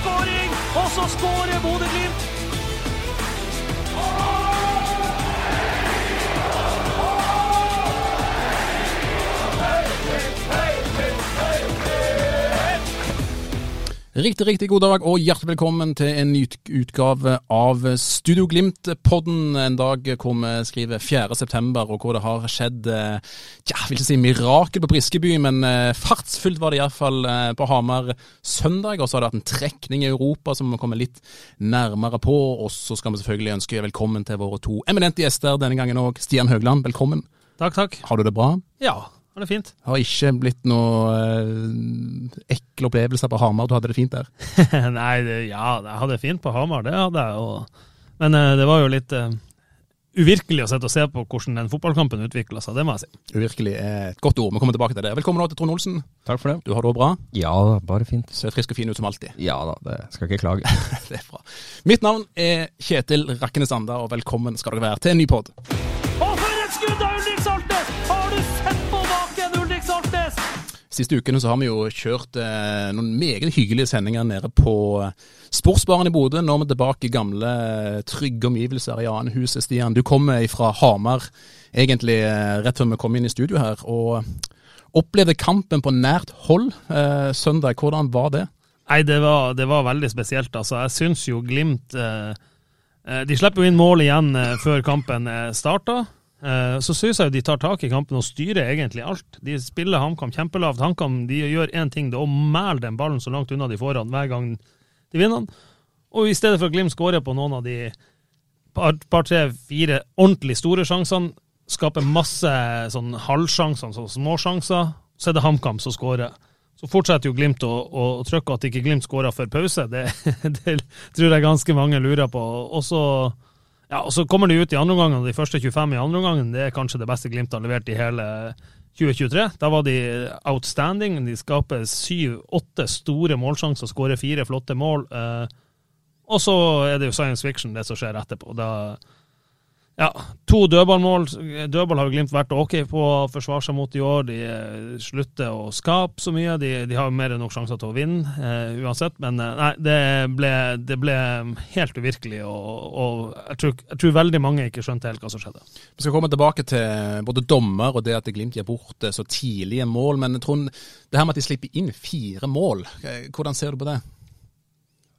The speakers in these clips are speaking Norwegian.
Skåring, og så skårer Bodø-Glimt. Riktig, riktig god dag og hjertelig velkommen til en ny utgave av Studio Glimt-podden. En dag hvor vi skriver 4. september og hvor det har skjedd eh, ja, jeg vil ikke si mirakel på Briskeby, men eh, fartsfullt var det iallfall eh, på Hamar søndag. Og så har det vært en trekning i Europa som vi kommer litt nærmere på. Og så skal vi selvfølgelig ønske velkommen til våre to eminente gjester denne gangen òg. Stian Høgland, velkommen. Takk, takk. Har du det bra? Ja, det fint. Har ikke blitt noe eh, ekle opplevelser på Hamar, du hadde det fint der? Nei, det, ja, jeg hadde det fint på Hamar, det hadde jeg. Og, men eh, det var jo litt eh, uvirkelig å sette og se på hvordan den fotballkampen utvikla seg, det må jeg si. Uvirkelig er et godt ord. Vi kommer tilbake til det. Velkommen til Trond Olsen. Takk for det. Du har det òg bra? Ja da, bare fint. Ser frisk og fin ut som alltid. Ja da, det skal ikke klage. Det er bra. Mitt navn er Kjetil Rakkenes Anda, og velkommen skal dere være til en ny pod. Og Siste ukene så har vi jo kjørt eh, noen meget hyggelige sendinger nede på eh, Sportsbaren i Bodø. Nå er vi tilbake i gamle, eh, trygge omgivelser i Anehuset. Stian, du kommer fra Hamar egentlig eh, rett før vi kom inn i studio her, og opplevde kampen på nært hold eh, søndag. Hvordan var det? Nei, det var, det var veldig spesielt. Altså, jeg syns jo Glimt eh, De slipper jo inn mål igjen før kampen eh. Eh, så syns jeg de tar tak i kampen og styrer egentlig alt. De spiller HamKam kjempelavt. HamKam gjør én ting, det er å mæle den ballen så langt unna de får han hver gang de vinner den. Og i stedet for at Glimt skårer på noen av de par tre, fire ordentlig store sjansene, skaper masse sånn halvsjanser, sånn småsjanser, så er det HamKam som skårer. Så fortsetter jo Glimt å, å, å trykke at ikke Glimt skårer før pause. Det, det tror jeg ganske mange lurer på. Og så, ja, og så kommer de ut i andre omgang, og de første 25 i andre omgang det er kanskje det beste Glimt har levert i hele 2023. Da var de outstanding. De skaper syv-åtte store målsjanser, skårer fire flotte mål. Eh, og så er det jo science fiction, det som skjer etterpå. Da ja, to dødballmål. Dødball har jo Glimt vært ok på å forsvare seg mot i år. De eh, slutter å skape så mye. De, de har jo mer enn nok sjanser til å vinne eh, uansett. Men eh, nei, det ble, det ble helt uvirkelig, og, og jeg, tror, jeg tror veldig mange ikke skjønte helt hva som skjedde. Vi skal komme tilbake til både dommer og det at Glimt gir bort så tidlige mål. Men Trond, det her med at de slipper inn fire mål, eh, hvordan ser du på det?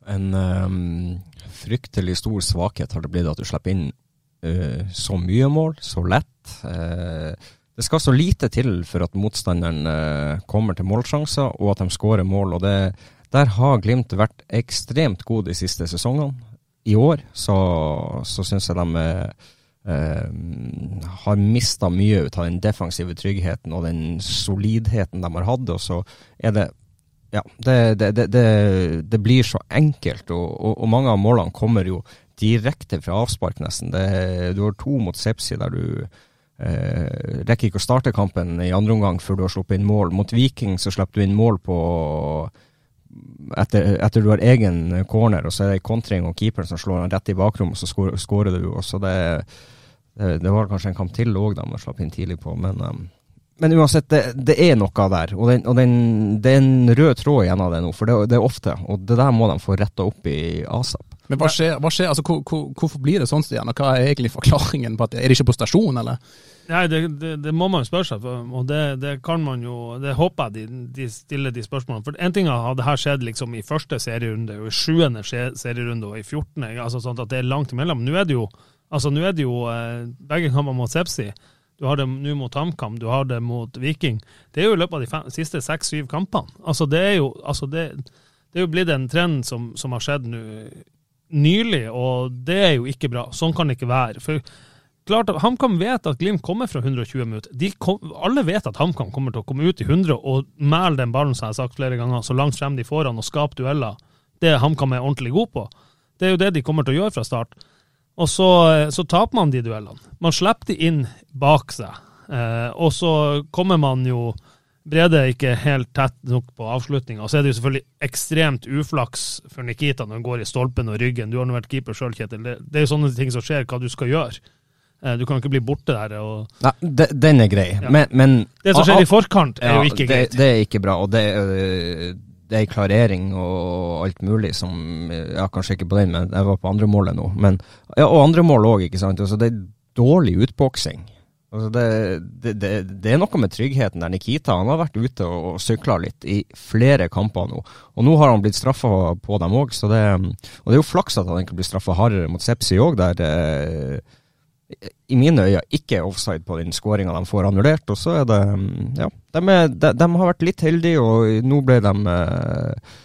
En um, fryktelig stor svakhet har det blitt at du slipper inn eh, så mye mål, så lett. Uh, det skal så lite til for at motstanderen uh, kommer til målsjanser, og at de skårer mål. og det, Der har Glimt vært ekstremt gode de siste sesongene. I år så, så syns jeg de har mista mye ut av den defensive tryggheten og den solidheten de har hatt. Og så er det ja, det, det, det, det blir så enkelt, og, og, og, mange av målene kommer jo direkte fra avspark, nesten. du har to mot Sepsi der du eh, rekker ikke å starte kampen i andre omgang før du har sluppet inn mål. Mot Viking så slipper du inn mål på etter, etter, du har egen corner, og så er det kontring og keeperen som slår den rett i bakrommet, så skårer du. Også det, det, var kanskje en kamp til òg de slapp inn tidlig på, men um, men uansett, det, det, er noe der. Og, den, og den, det er en rød tråd av det nå, for det, det, er ofte. Og det der må de få retta opp i asap. Men hva skjer? Hva skjer? Altså, hvor, hvor, hvorfor blir det sånn, Stian? Og hva er egentlig forklaringen på at Er det ikke på stasjon, eller? Nei, det, det må man spørre seg for, og det, kan man jo Det håper jeg de, de stiller de spørsmålene. For en ting hadde her skjedd liksom i første serierunde, og i sjuende serierunde og i fjortende, altså sånn at det er langt imellom. Nå er det jo, altså, nå er det jo eh, begge kamper mot Sepsi. Du har det nå mot HamKam, du har det mot Viking. Det er jo i løpet av de fem, siste seks-syv kampene. Altså, det er jo, altså det, det er jo blitt en trend som, som har skjedd nå nylig, og det er jo ikke bra. Sånn kan det ikke være. For klart at HamKam vet at Glimt kommer fra 120 minutter. Kom, alle vet at HamKam kommer til å komme ut i 100 og mæle den ballen, som jeg har sagt flere ganger, så langt frem de får han og skape dueller. Det HamKam er ordentlig god på. Det er jo det de kommer til å gjøre fra start. Og så, så taper man de duellene. Man slipper de inn bak seg. Eh, og så kommer man jo Brede er ikke helt tett nok på avslutninga. Så er det jo selvfølgelig ekstremt uflaks for Nikita når han går i stolpen og ryggen. Du har nå vært keeper sjøl, Kjetil. Det, det er jo sånne ting som skjer, hva du skal gjøre. Eh, du kan ikke bli borte der. Og... Nei, de, den er grei, Ja. men, men Det som skjer i forkant, er Ja, jo ikke det, greit. Det er ikke bra, og det, øh, det er klarering og alt mulig som Ja, kanskje ikke på den, men jeg var på andre målet nå. Men, ja, og andre mål òg, ikke sant. Altså, det er dårlig utboksing. Altså, det, det, det, det er noe med tryggheten der. Nikita han har vært ute og, og sykla litt i flere kamper nå. Og nå har han blitt straffa på dem òg, Og det er jo flaks at han egentlig blir straffa hardere mot Sepsi òg, der eh, i mine øyne ikke er offside på den skåringa de får annullert. Og så er det Ja, de, er, de, de har vært litt heldige, og nå ble de eh,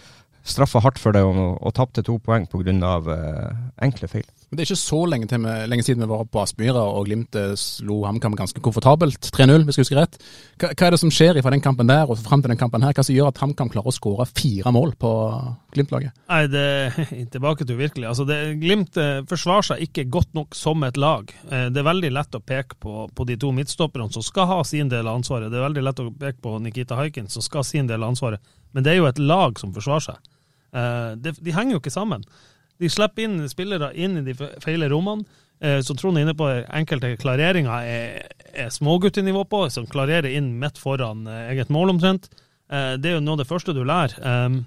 straffa hardt for det og, og tapte to poeng pga. Eh, enkle feil. Men Det er ikke så lenge, vi, lenge siden vi var på Aspmyra og Glimt eh, slo HamKam ganske komfortabelt. 3-0, hvis jeg husker rett. Hva, hva er det som skjer fra den kampen der og fram til den kampen her? Hva som gjør at HamKam klarer å skåre fire mål på Glimt-laget? Nei, det, er tilbake til virkelig. Altså, det, Glimt eh, forsvarer seg ikke godt nok som et lag. Eh, Det er veldig lett å peke på, på de to midtstopperne som skal ha sin del av ansvaret. Det er veldig lett å peke på Nikita Haikin som skal ha sin del av ansvaret. Men det er jo et lag som forsvarer seg. De, de henger jo ikke sammen. De slipper inn spillere inn i de fe- feile rommene. Eh, så Trond er inne på enkelte klareringer er, er småguttenivå på, som klarerer inn midt foran eh, eget mål omtrent. Eh, det er jo noe av det første du lærer. Um,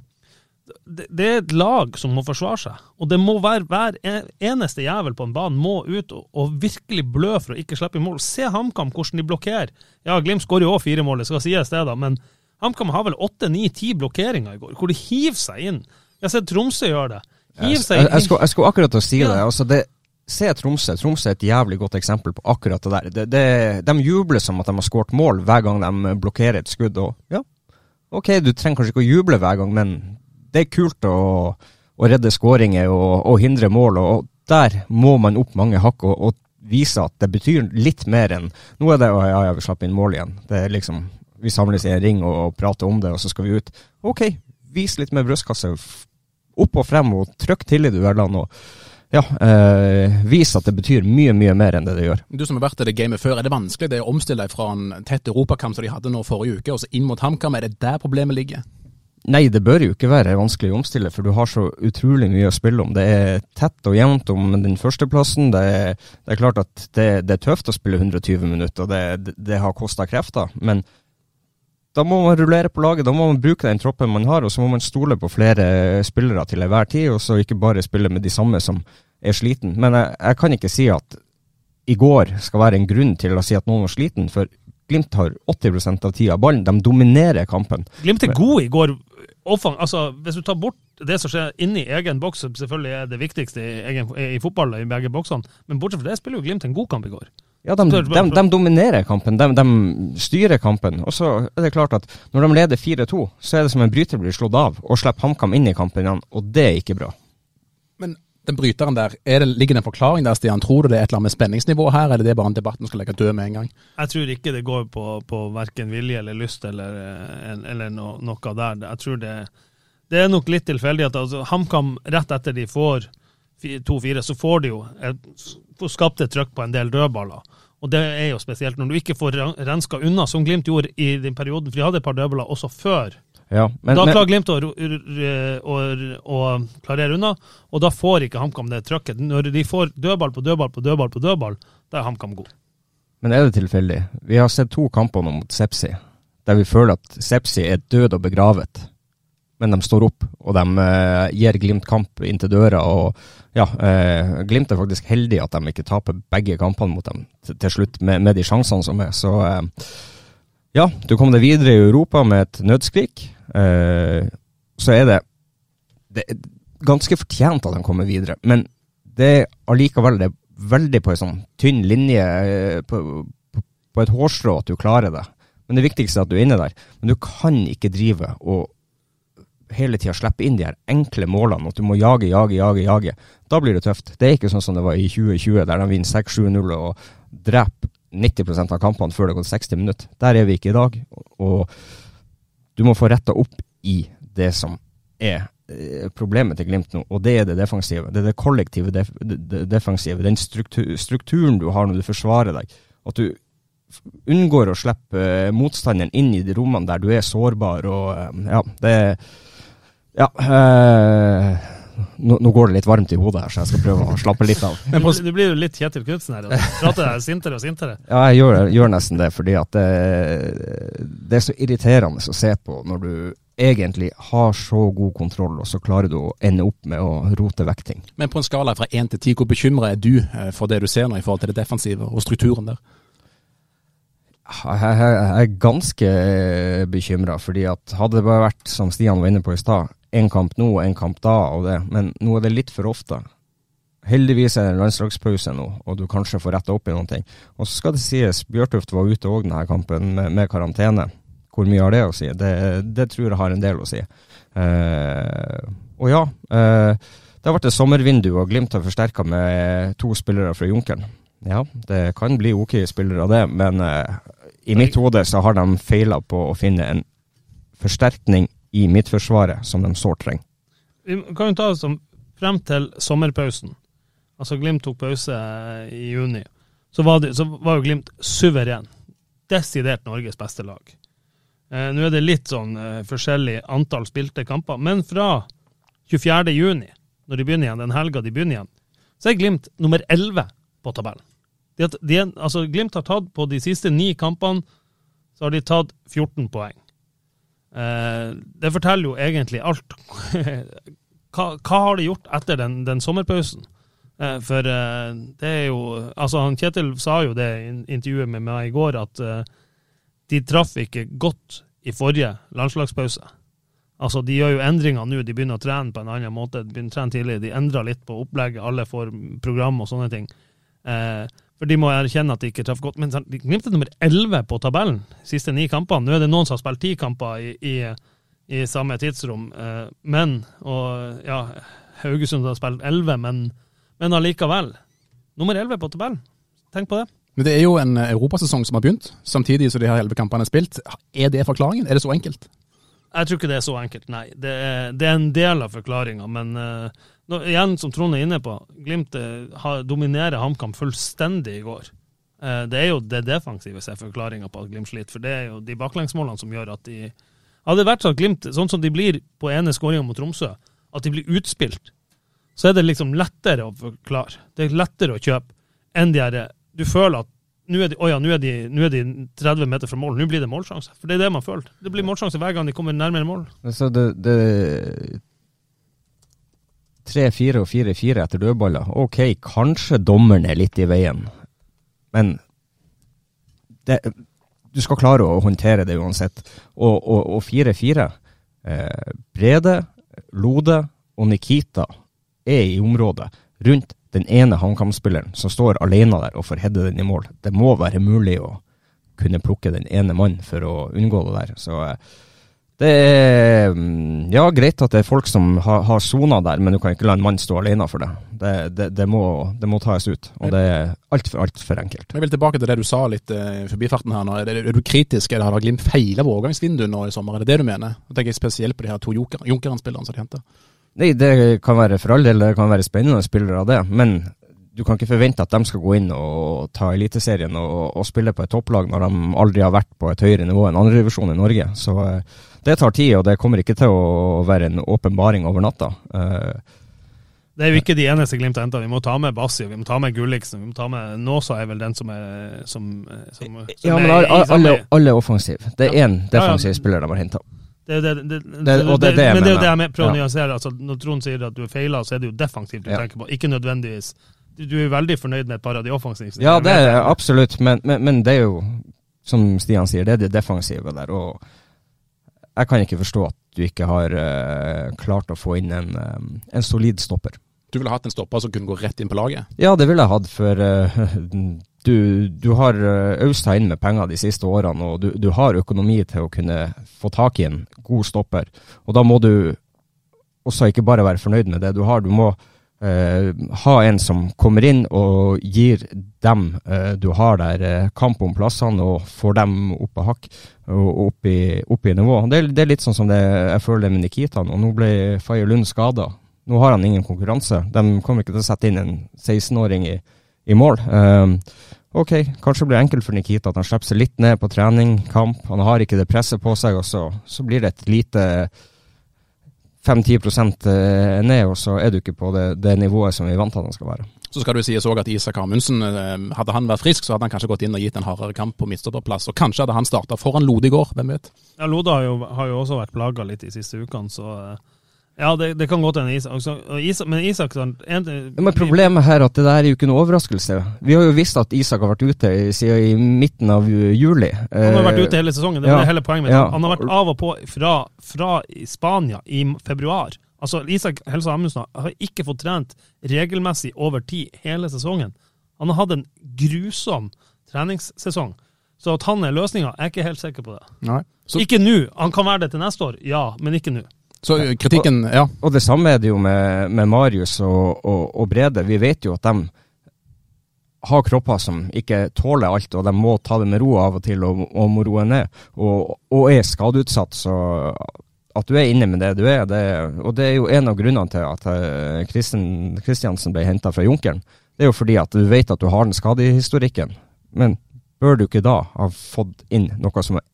det, er et lag som må forsvare seg. Og det må være hver eneste jævel på en bane må ut og, og virkelig blø for å ikke slippe i mål. Se HamKam hvordan de blokkerer. Ja, Glimt skårer jo òg fire mål, det skal sies det, da, men HamKam har vel åtte, ni, ti blokkeringer i går, hvor de hiver seg inn. Jeg har sett Tromsø gjøre det. Jeg, jeg, skulle, jeg skulle akkurat til å si det. Altså det Se Tromsø. Tromsø er et jævlig godt eksempel på akkurat det der. Det, det, de jubler som at de har skåret mål hver gang de blokkerer et skudd. Og ja, ok, du trenger kanskje ikke å juble hver gang, men det er kult å, å redde skåringer og, og hindre mål. Og der må man opp mange hakk og, og vise at det betyr litt mer enn Nå er det å, ja, ja, vi slapp inn mål igjen. Det er liksom Vi samles i en ring og, og prater om det, og så skal vi ut. Ok, vis litt mer brystkasse. Opp og frem, og trykk til i duellene. og ja, eh, vis at det betyr mye, mye mer enn det det gjør. Du som har vært i det gamet før, er det vanskelig det å omstille deg fra en tett europakamp som de hadde nå forrige uke, og så inn mot HamKam? Er det der problemet ligger? Nei, det bør jo ikke være vanskelig å omstille, for du har så utrolig mye å spille om. Det er tett og jevnt om den førsteplassen. Det, er- det er klart at det, det er tøft å spille 120 minutter, det, det har kosta krefter. Men da må man rullere på laget, da må man bruke den troppen man har, og så må man stole på flere spillere til enhver tid, og så ikke bare spille med de samme som er sliten. Men jeg, jeg kan ikke si at i går skal være en grunn til å si at noen var sliten, for Glimt har 80% av tida ballen. De dominerer kampen. Glimt er god i går. Offang, altså, hvis du tar bort det som skjer inni egen boks, som selvfølgelig er det viktigste i, egen, i fotball, i begge boksene, men bortsett fra det spiller jo Glimt en god kamp i går. Ja, de, de, de dominerer kampen. De, de styrer kampen. Og så er det klart at når de leder 4-2, så er det som en bryter blir slått av, og slipper HamKam inn i kampen igjen, og det er ikke bra. Men den bryteren der, er det, ligger det en forklaring der, Stian? Tror du det er et eller annet med spenningsnivå her, eller er det bare en debatt vi skal legge død med en gang? Jeg tror ikke det går på, på verken vilje eller lyst eller, eh, eller no, noe der. Jeg tror det, det er nok litt tilfeldighet. Altså, HamKam, rett etter de får 2-4, så får de jo et, får skapt et trøkk på en del dødballer. Og det er jo spesielt når du ikke får renska unna, som Glimt gjorde i den perioden. For de hadde et par dødballer også før. Ja, men, da klarer Glimt å, å, å klarere unna, og da får ikke HamKam det trøkket. Når de får dødball på dødball på dødball på dødball, da er HamKam god. men er det tilfeldig? Vi har sett to kamper nå mot Sepsi, der vi føler at Sepsi er død og begravet. Men de står opp, og de eh, gir Glimt kamp inntil døra. og ja, eh, Glimt er faktisk heldig at de ikke taper begge kampene mot dem til, slutt, med, med de sjansene som er. Så eh, ja, du kom deg videre i Europa med et nødskrik. Så er det, det er ganske fortjent at de kommer videre, men det er allikevel det er veldig på en sånn tynn linje, på, på et hårstrå at du klarer det. Men det viktigste er at du er inne der. Men du kan ikke drive og hele tida slippe inn de her enkle målene, at du må jage, jage, jage. jage. Da blir det tøft. Det er ikke sånn som det var i 2020, der de vinner 6-7-0 og dreper 90% av kampene før det gått 60 minutter. Der er vi ikke i dag. Og du må få retta opp i det som er eh, problemet til Glimt nå, og det er det defensive. Det er det kollektive def defensive. Den struktur strukturen du har når du forsvarer deg. At du unngår å slippe uh, motstanderen inn i de rommene der du er sårbar og uh, Ja, det Ja. Øh, nå, nå, går det litt varmt i hodet her, så jeg skal prøve å slappe litt av. Men på, du blir jo litt Kjetil Knutsen her. Prater deg sintere og sintere. Ja, jeg gjør, gjør, nesten det, fordi at det, det, er så irriterende å se på når du egentlig har så god kontroll, og så klarer du å ende opp med å rote vekk ting. Men på en skala fra én til ti, hvor bekymra er du eh, for det du ser nå i forhold til det defensive og strukturen der? Jeg, er ganske bekymra, fordi at hadde det bare vært, som Stian var inne på i stad, en kamp nå og en kamp da, og det. men nå er det litt for ofte. Heldigvis er det en landslagspause nå, og du kanskje får retta opp i noen ting. Og så skal det sies, Bjørtuft var ute òg denne kampen med, med, karantene. Hvor mye har det å si? Det, det tror jeg har en del å si. Eh, og ja, eh, det har vært et sommervindu, og Glimt har forsterka med to spillere fra Junkeren. Ja, det kan bli OK-spillere av det, men eh, i mitt hode så har de feila på å finne en forsterkning i Midtforsvaret som de sårt trenger. Vi kan jo ta det som frem til sommerpausen. Altså Glimt tok pause i juni. Så var, det, så var jo Glimt suveren. Desidert Norges beste lag. Eh, Nå er det litt sånn eh, forskjellig antall spilte kamper, men fra 24. juni, når de begynner igjen, den helga de begynner igjen, så er Glimt nummer 11 på tabellen. De, de, altså Glimt har tatt på de siste ni kampene, så har de tatt 14 poeng. Eh, det forteller jo egentlig alt. hva, hva, har de gjort etter den, den sommerpausen? Eh, for eh, det er jo Altså, han Kjetil sa jo det i intervjuet med meg i går, at de traff ikke godt i forrige landslagspause. Altså, De gjør jo endringer nå, de begynner å trene på en annen måte. De begynner å trene tidlig, de endrer litt på opplegget, alle får program og sånne ting. Eh, for de må erkjenne at de ikke traff godt. Men Glimt er nummer elleve på tabellen, siste ni kampene. Nå er det noen som har spilt ti kamper i, i, i, samme tidsrom. Eh, men, og ja, Haugesund har spilt elleve, men, men allikevel. Nummer elleve på tabellen. Tenk på det. Men Det er jo en europasesong som har begynt, samtidig som de her elleve kampene spilt. Er det forklaringen? Er det så enkelt? Jeg tror ikke det er så enkelt, nei. Det er, det er en del av forklaringa. Men uh, nå, igjen, som Trond er inne på, Glimt uh, dominerer HamKam fullstendig i går. Eh, det er jo det defensive som er forklaringa på at Glimt sliter. For det er jo de baklengsmålene som gjør at de Hadde det vært sånn at Glimt, sånn som de blir på ene skåringa mot Tromsø, at de blir utspilt, så er det liksom lettere å forklare. Det er lettere å kjøpe enn de her Du føler at nå er, de, oh ja, nå, er de, nå er, de, 30 meter fra mål, nå blir det målsjanse. For det er det man føler. Det blir målsjanse hver gang de kommer nærmere mål. Så det, det 3-4 og 4-4 etter dødballer. Ok, kanskje dommeren er litt i veien, men det, du skal klare å håndtere det uansett. Og 4-4 eh, Brede, Lode og Nikita er i området rundt den ene HamKam-spilleren som står alene der og får heade den i mål. Det må være mulig å kunne plukke den ene mannen for å unngå det der. Så eh, det er mm, ja, greit at det er folk som har sona der, men du kan ikke la en mann stå alene for det. Det, det, det, må, det må, tas ut, og det er altfor alt for enkelt. Jeg vil tilbake til det du sa litt uh, forbifarten her. nå. Er, er, du kritisk? Er det, har Glimt feila overgangsvinduet nå i sommer? Er det det du mener? Jeg tenker spesielt på de her to Junkeren-spillerne som de henter. Nei, det kan være for all del det kan være spennende spillere av det, men du kan ikke forvente at de skal gå inn og ta Eliteserien og, og, spille på et topplag når de aldri har vært på et høyere nivå enn andredivisjon i Norge. Så uh, det tar tid, og det kommer ikke til å være en åpenbaring over natta. Uh, det er jo ikke de eneste Glimt henta. Vi må ta med Bassi, vi må ta med Gulliksen. Vi må ta med Nåsa er vel den som er som, som, som Ja, men alle, alle, alle offensiv. Det er én defensiv ja, ja. spiller de har henta. Det, det, det, det, det, men det er jo det jeg prøver å nyansere. Altså, når Trond sier at du er feila, så er det jo defensivt du ja. tenker på, ikke nødvendigvis du, er veldig fornøyd med et par av de offensive? Ja, det er absolutt, men, men, men, det er jo, som Stian sier, det er det defensive der. Og jeg kan ikke forstå at du ikke har uh, klart å få inn en, um, en solid stopper. Du ville hatt en stopper som kunne gå rett inn på laget? Ja, det ville jeg hatt, for uh, du, du har austa inn med penger de siste årene, og du, du, har økonomi til å kunne få tak i en god stopper. Og da må du også ikke bare være fornøyd med det du har. Du må eh, ha en som kommer inn og gir dem uh, du har der, uh, kamp om plassene og får dem opp av hakk og opp i, opp i nivå. Det, det er litt sånn som det jeg føler det med Nikitan. Og nå ble Faye Lund skada. Nå har han ingen konkurranse. De kommer ikke til å sette inn en 16-åring i, i mål. Ok, kanskje blir det enkelt for Nikita at han slipper seg litt ned på trening, kamp. Han har ikke det presset på seg, og så, så blir det et lite 5-10 eh, ned, og så er du ikke på det, det nivået som vi vant at han skal være. Så skal det sies også at Isak Amundsen, eh, hadde han vært frisk, så hadde han kanskje gått inn og gitt en hardere kamp på midtstopperplass. Og kanskje hadde han starta foran Lode i går, hvem vet. Ja, Lode har jo, har jo også vært plaga litt de siste ukene, så eh, ja, det, det kan godt hende Isak, Isak Men Isak sånn, en, Ja, men problemet her er at det der er jo ikke noe overraskelse. Vi har jo visst at Isak har vært ute siden i midten av juli. Han har vært ute hele sesongen, det ja. det hele poenget mitt. Ja. Han har vært av og på fra, fra Spania i februar. Altså, Isak Helsa Amundsen har ikke fått trent regelmessig over tid hele sesongen. Han har hatt en grusom treningssesong. Så at han er løsninga, er jeg ikke helt sikker på det. Nei. Så, Ikke nå. Han kan være det til neste år, ja, men ikke nå. Så kritikken, ja. Og det samme er det jo med, med Marius og, og, og Brede. Vi vet jo at de har kropper som ikke tåler alt, og de må ta det med ro av og til og, og må roe ned. Og, og er skadeutsatt, så at du er inne med det du er, det, og det er jo en av grunnene til at eh, Kristiansen ble henta fra Junkeren. Det er jo fordi at du vet at du har den skadehistorikken, men bør du ikke da ha fått inn noe som er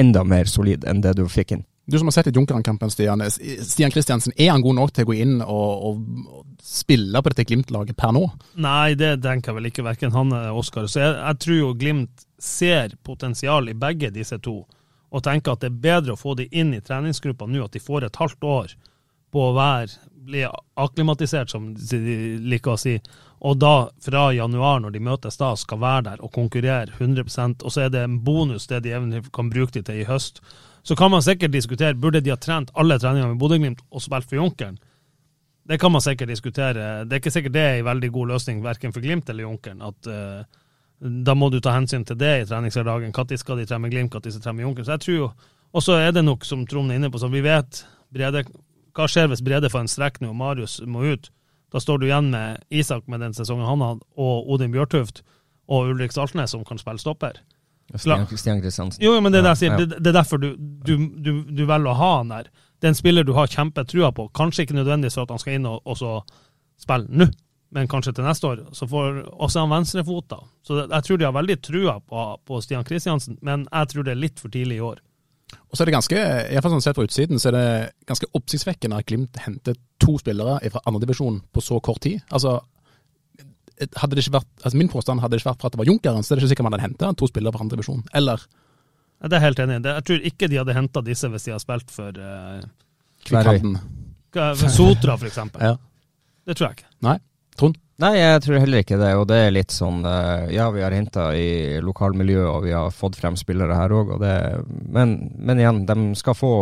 enda mer solid enn det du fikk inn? Du som har sett i Junkeren-kampen, Stian. Stian Kristiansen, er han god nok til å gå inn og, og, spille på dette Glimt-laget per nå? Nei, det tenker vel ikke, verken han eller Oskar. Så jeg, jeg tror jo Glimt ser potensial i begge disse to, og tenker at det er bedre å få de inn i treningsgruppa nå, at de får et halvt år på å være, bli akklimatisert, som de liker å si, og da fra januar, når de møtes da, skal være der og konkurrere 100 og så er det en bonus det de eventuelt kan bruke de til i høst. Så kan man sikkert diskutere, burde de ha trent alle treningene med Bodø-Glimt og spilt for Junkeren? Det kan man sikkert diskutere. Det er ikke sikkert det er en veldig god løsning verken for Glimt eller Junkeren. at uh, Da må du ta hensyn til det i treningshverdagen. Når skal de trene med Glimt, når skal de trene med Junkeren? Så jeg tror jo, Og så er det nok, som Trond er inne på, så vi vet Brede, hva skjer hvis Brede får en strekk nå og Marius må ut? Da står du igjen med Isak med den sesongen han hadde, og Odin Bjørtuft og Ulrik Saltnes som kan spille stopper. Stian, Stian Kristiansen. Jo, jo, men det er, det sier, det, det er derfor du, du, du, du velger å ha han der. Det er en spiller du har kjempetrua på. Kanskje ikke nødvendigvis for at han skal inn og, og så spille nå, men kanskje til neste år. Så får også han venstrefot, da. Så jeg tror de har veldig trua på, på Stian Kristiansen, men jeg tror det er litt for tidlig i år. Og så er det ganske, i hvert fall sånn sett fra utsiden, så er det ganske oppsiktsvekkende at Glimt henter to spillere fra andredivisjon på så kort tid. Altså, hadde det ikke vært, altså Min påstand hadde det ikke vært for at det var Junkeren, så er det ikke sikkert man hadde henta to spillere fra andredivisjon. Eller Ja, Det er jeg helt enig i. Jeg tror ikke de hadde henta disse hvis de hadde spilt for uh. Sotra, for eksempel. Ja. Det tror jeg ikke. Nei? Trond? Nei, jeg tror heller ikke det. Og det er litt sånn eh, Ja, vi har henta i lokalmiljøet, og vi har fått frem spillere her òg. Men, men igjen, de skal få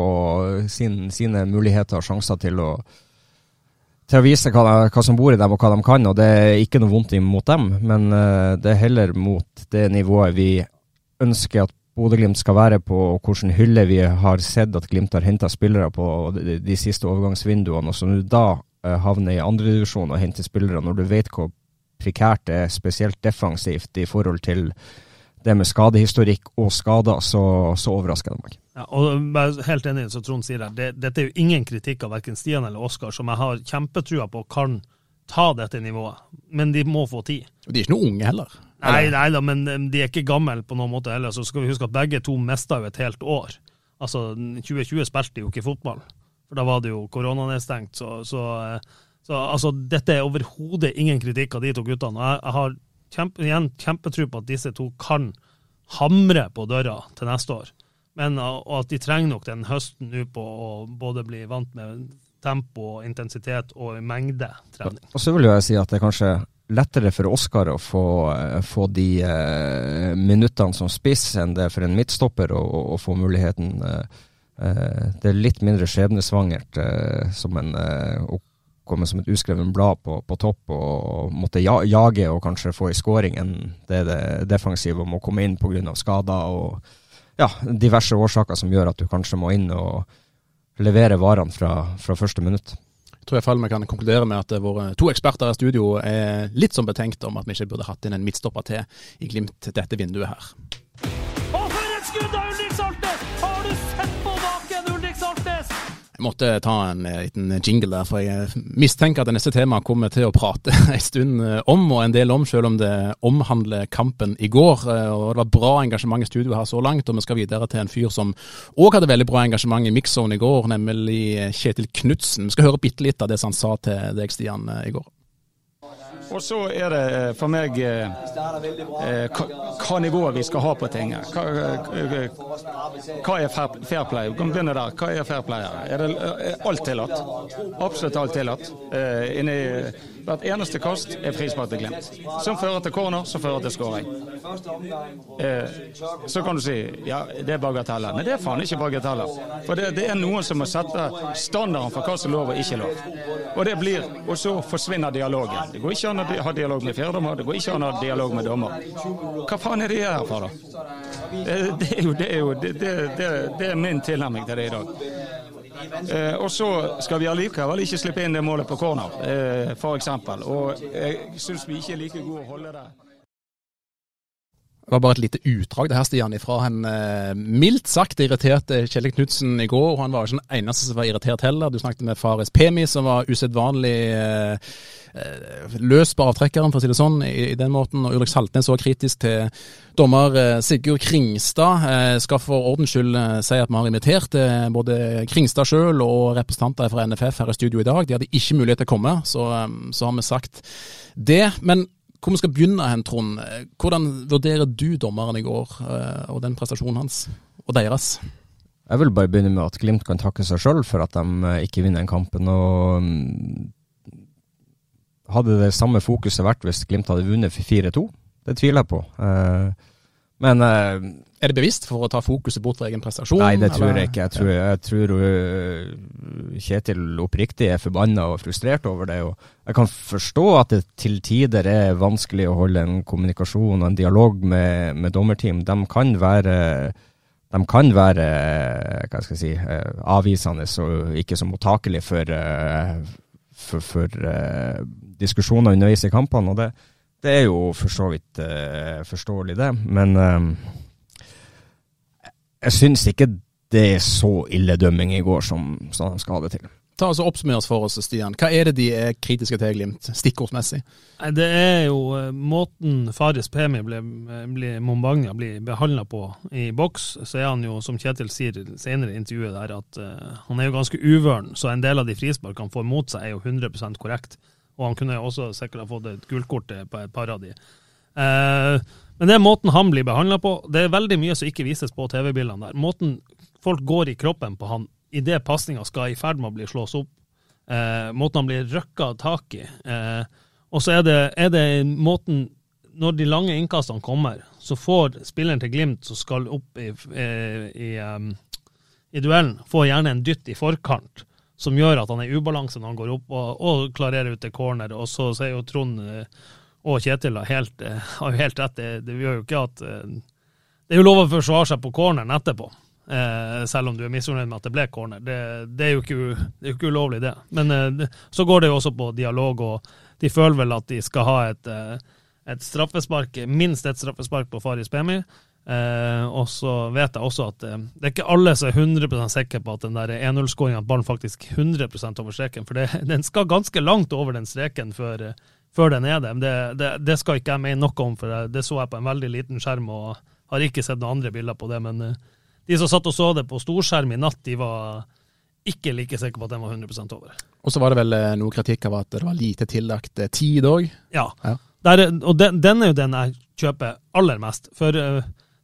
sin, sine muligheter og sjanser til å til å vise hva, hva som bor i dem og hva de kan, og det er ikke noe vondt imot dem, men eh, det er heller mot det nivået vi ønsker at Bodø-Glimt skal være på, og hvilken hylle vi har sett at Glimt har henta spillere på de, de siste overgangsvinduene, og som du da eh, havner i andredivisjon og henter spillere, når du vet hvor prekært det er, spesielt defensivt i forhold til det med skadehistorikk og skader, så, så overrasker det meg. Ja, og bare helt enig i som Trond sier her, det, dette er jo ingen kritikk av verken Stian eller Oskar, som jeg har kjempetrua på kan ta dette nivået. Men de må få tid. Og De er ikke noe unge heller. Nei, nei da, men eh, de er ikke gamle på noen måte heller. Så skal vi huske at begge to mista jo et helt år. Altså, 2020 spilte de jo ikke fotball, for da var det jo koronanedstengt. Så, så, eh, så altså, dette er overhodet ingen kritikk av de to guttene. Og jeg, jeg har kjempe, igjen kjempetro på at disse to kan hamre på døra til neste år. Men uh, og at de trenger nok den høsten nå på å både bli vant med tempo, intensitet og mengde trening. Og så vil jeg si at det er kanskje lettere for Oskar å få, eh, få de eh, minuttene som spiss enn det er for en midtstopper å, å, å få muligheten. Eh, eh, det er litt mindre skjebnesvangert eh, som en, eh, å komme som et uskrevet blad på, på topp og måtte ja, jage og kanskje få i scoring enn det det defensive om å komme inn pga. skader og ja, diverse årsaker som gjør at du kanskje må inn og levere varene fra, fra første minutt. Jeg tror iallfall fall vi kan konkludere med at våre to eksperter i studio er litt som betenkt om at vi ikke burde hatt inn en midtstopper til i Glimt dette vinduet her. Og for et skudd Jeg måtte ta en eh, liten jingle der, for jeg mistenker at det neste temaet kommer til å prate en stund eh, om, og en del om, selv om det omhandler kampen i går. Eh, og Det var bra engasjement i studio her så langt, og vi skal videre til en fyr som òg hadde veldig bra engasjement i mixzone i går, nemlig Kjetil Knutsen. Vi skal høre bitte litt av det som han sa til deg, Stian, i går. Og så er det eh, for meg eh, eh, hva, nivået vi skal ha på ting. Hva, hva er fair, play? Vi kan begynne der. Hva er fair play? Er det alt tillatt? Absolutt alt tillatt. Inni hvert eneste kast er frispark til Glimt. Som fører til corner, som fører til skåring. så kan du si ja, det er bagateller. Men det er faen ikke bagateller. For det, det, er noen som må sette standarden for hva som er lov og ikke lov. Og det blir, og så forsvinner dialogen. Det går ikke an å ha dialog med fjerdommer, det går ikke an å ha dialog med dommer. Hva faen er det her for, da? Det, det er jo, det er, jo det, det, det, er min tilnærming til det i dag. Eh, og så skal vi allikevel ikke slippe inn det målet på corner, eh, f.eks. Og jeg syns vi ikke er like gode å holde det. Det var bare et lite utdrag det her, Stian, ifra han eh, mildt sagt irriterte Kjell Knutsen i går. og Han var ikke den eneste som var irritert heller. Du snakket med Fares Pemi, som var usedvanlig eh, Eh, løs på avtrekkeren, for å si det sånn, i, i den måten. Og Ulrik Saltnes var kritisk til dommer eh, Sigurd Kringstad. Eh, skal for ordens skyld si at vi har invitert både Kringstad sjøl og representanter fra NFF her i studio i dag. De hadde ikke mulighet til å komme, så, så har vi sagt det. Men hvor vi skal begynne hen, Trond. Hvordan vurderer du dommeren i går og den prestasjonen hans, og deres? Jeg vil bare begynne med at Glimt kan takke seg sjøl for at de ikke vinner den kampen. og mm, hadde det samme fokuset vært hvis Glimt hadde vunnet 4-2? Det tviler jeg på. Uh, men uh, Er det bevisst for å ta fokuset bort fra egen prestasjon? Nei, det tror eller? jeg ikke. Jeg tror, jeg tror uh, Kjetil oppriktig er forbanna og frustrert over det. og Jeg kan forstå at det til tider er vanskelig å holde en kommunikasjon og en dialog med, med dommerteam. De kan være de kan være hva skal jeg si, avvisende og ikke så mottakelige for, for, for diskusjoner underveis i kampene, og det, det er jo for så vidt uh, forståelig, det. Men uh, jeg syns ikke det er så ille dømming i går som, som de skal ha det til. Ta oss og Oppsummer oss for oss, Stian. Hva er det de er kritiske til Glimt, stikkordsmessig? Det er jo uh, måten Faris Pemi ble, ble, Mombanga blir behandla på i boks. Så er han jo, som Kjetil sier senere i intervjuet, der at uh, han er jo ganske uvøren. Så en del av de frisparkene han får mot seg, er jo 100% korrekt. Og han kunne også sikkert ha fått et gullkort på et par av de. Eh, men det er måten han blir behandla på. Det er veldig mye som ikke vises på TV-bildene der. Måten folk går i kroppen på han idet pasninga skal i ferd med å bli slås opp. Eh, måten han blir røkka tak i. Eh, og så er det, er det måten Når de lange innkastene kommer, så får spilleren til Glimt som skal opp i, i, i, um, i duellen, får gjerne en dytt i forkant som gjør at han er i ubalanse når han går opp og, og klarerer ut til corner. Og så sier jo Trond eh, og Kjetil helt, eh, har helt rett. Det, det gjør jo ikke at eh, Det er jo lov å forsvare seg på corneren etterpå. Eh, selv om du er misfornøyd med at det ble corner. Det, det, er, jo ikke, det er jo ikke ulovlig, det. Men eh, så går det jo også på dialog, og de føler vel at de skal ha et, et straffespark, minst et straffespark på Faris Pemi. Eh, og så vet jeg også at eh, det er ikke alle som er 100% sikre på at den der 1-0-skåringa at ballen faktisk 100 over streken. For det, den skal ganske langt over den streken før, eh, før den er det. Men det, det, det, skal ikke jeg mene noe om, for det, det, så jeg på en veldig liten skjerm og har ikke sett noen andre bilder på det. Men eh, de som satt og så det på storskjerm i natt, de var ikke like sikre på at den var 100% over. Og så var det vel eh, noe kritikk av at det var lite tillagt eh, tid òg? Ja. ja. Der, og den, den, er jo den jeg kjøper aller mest. For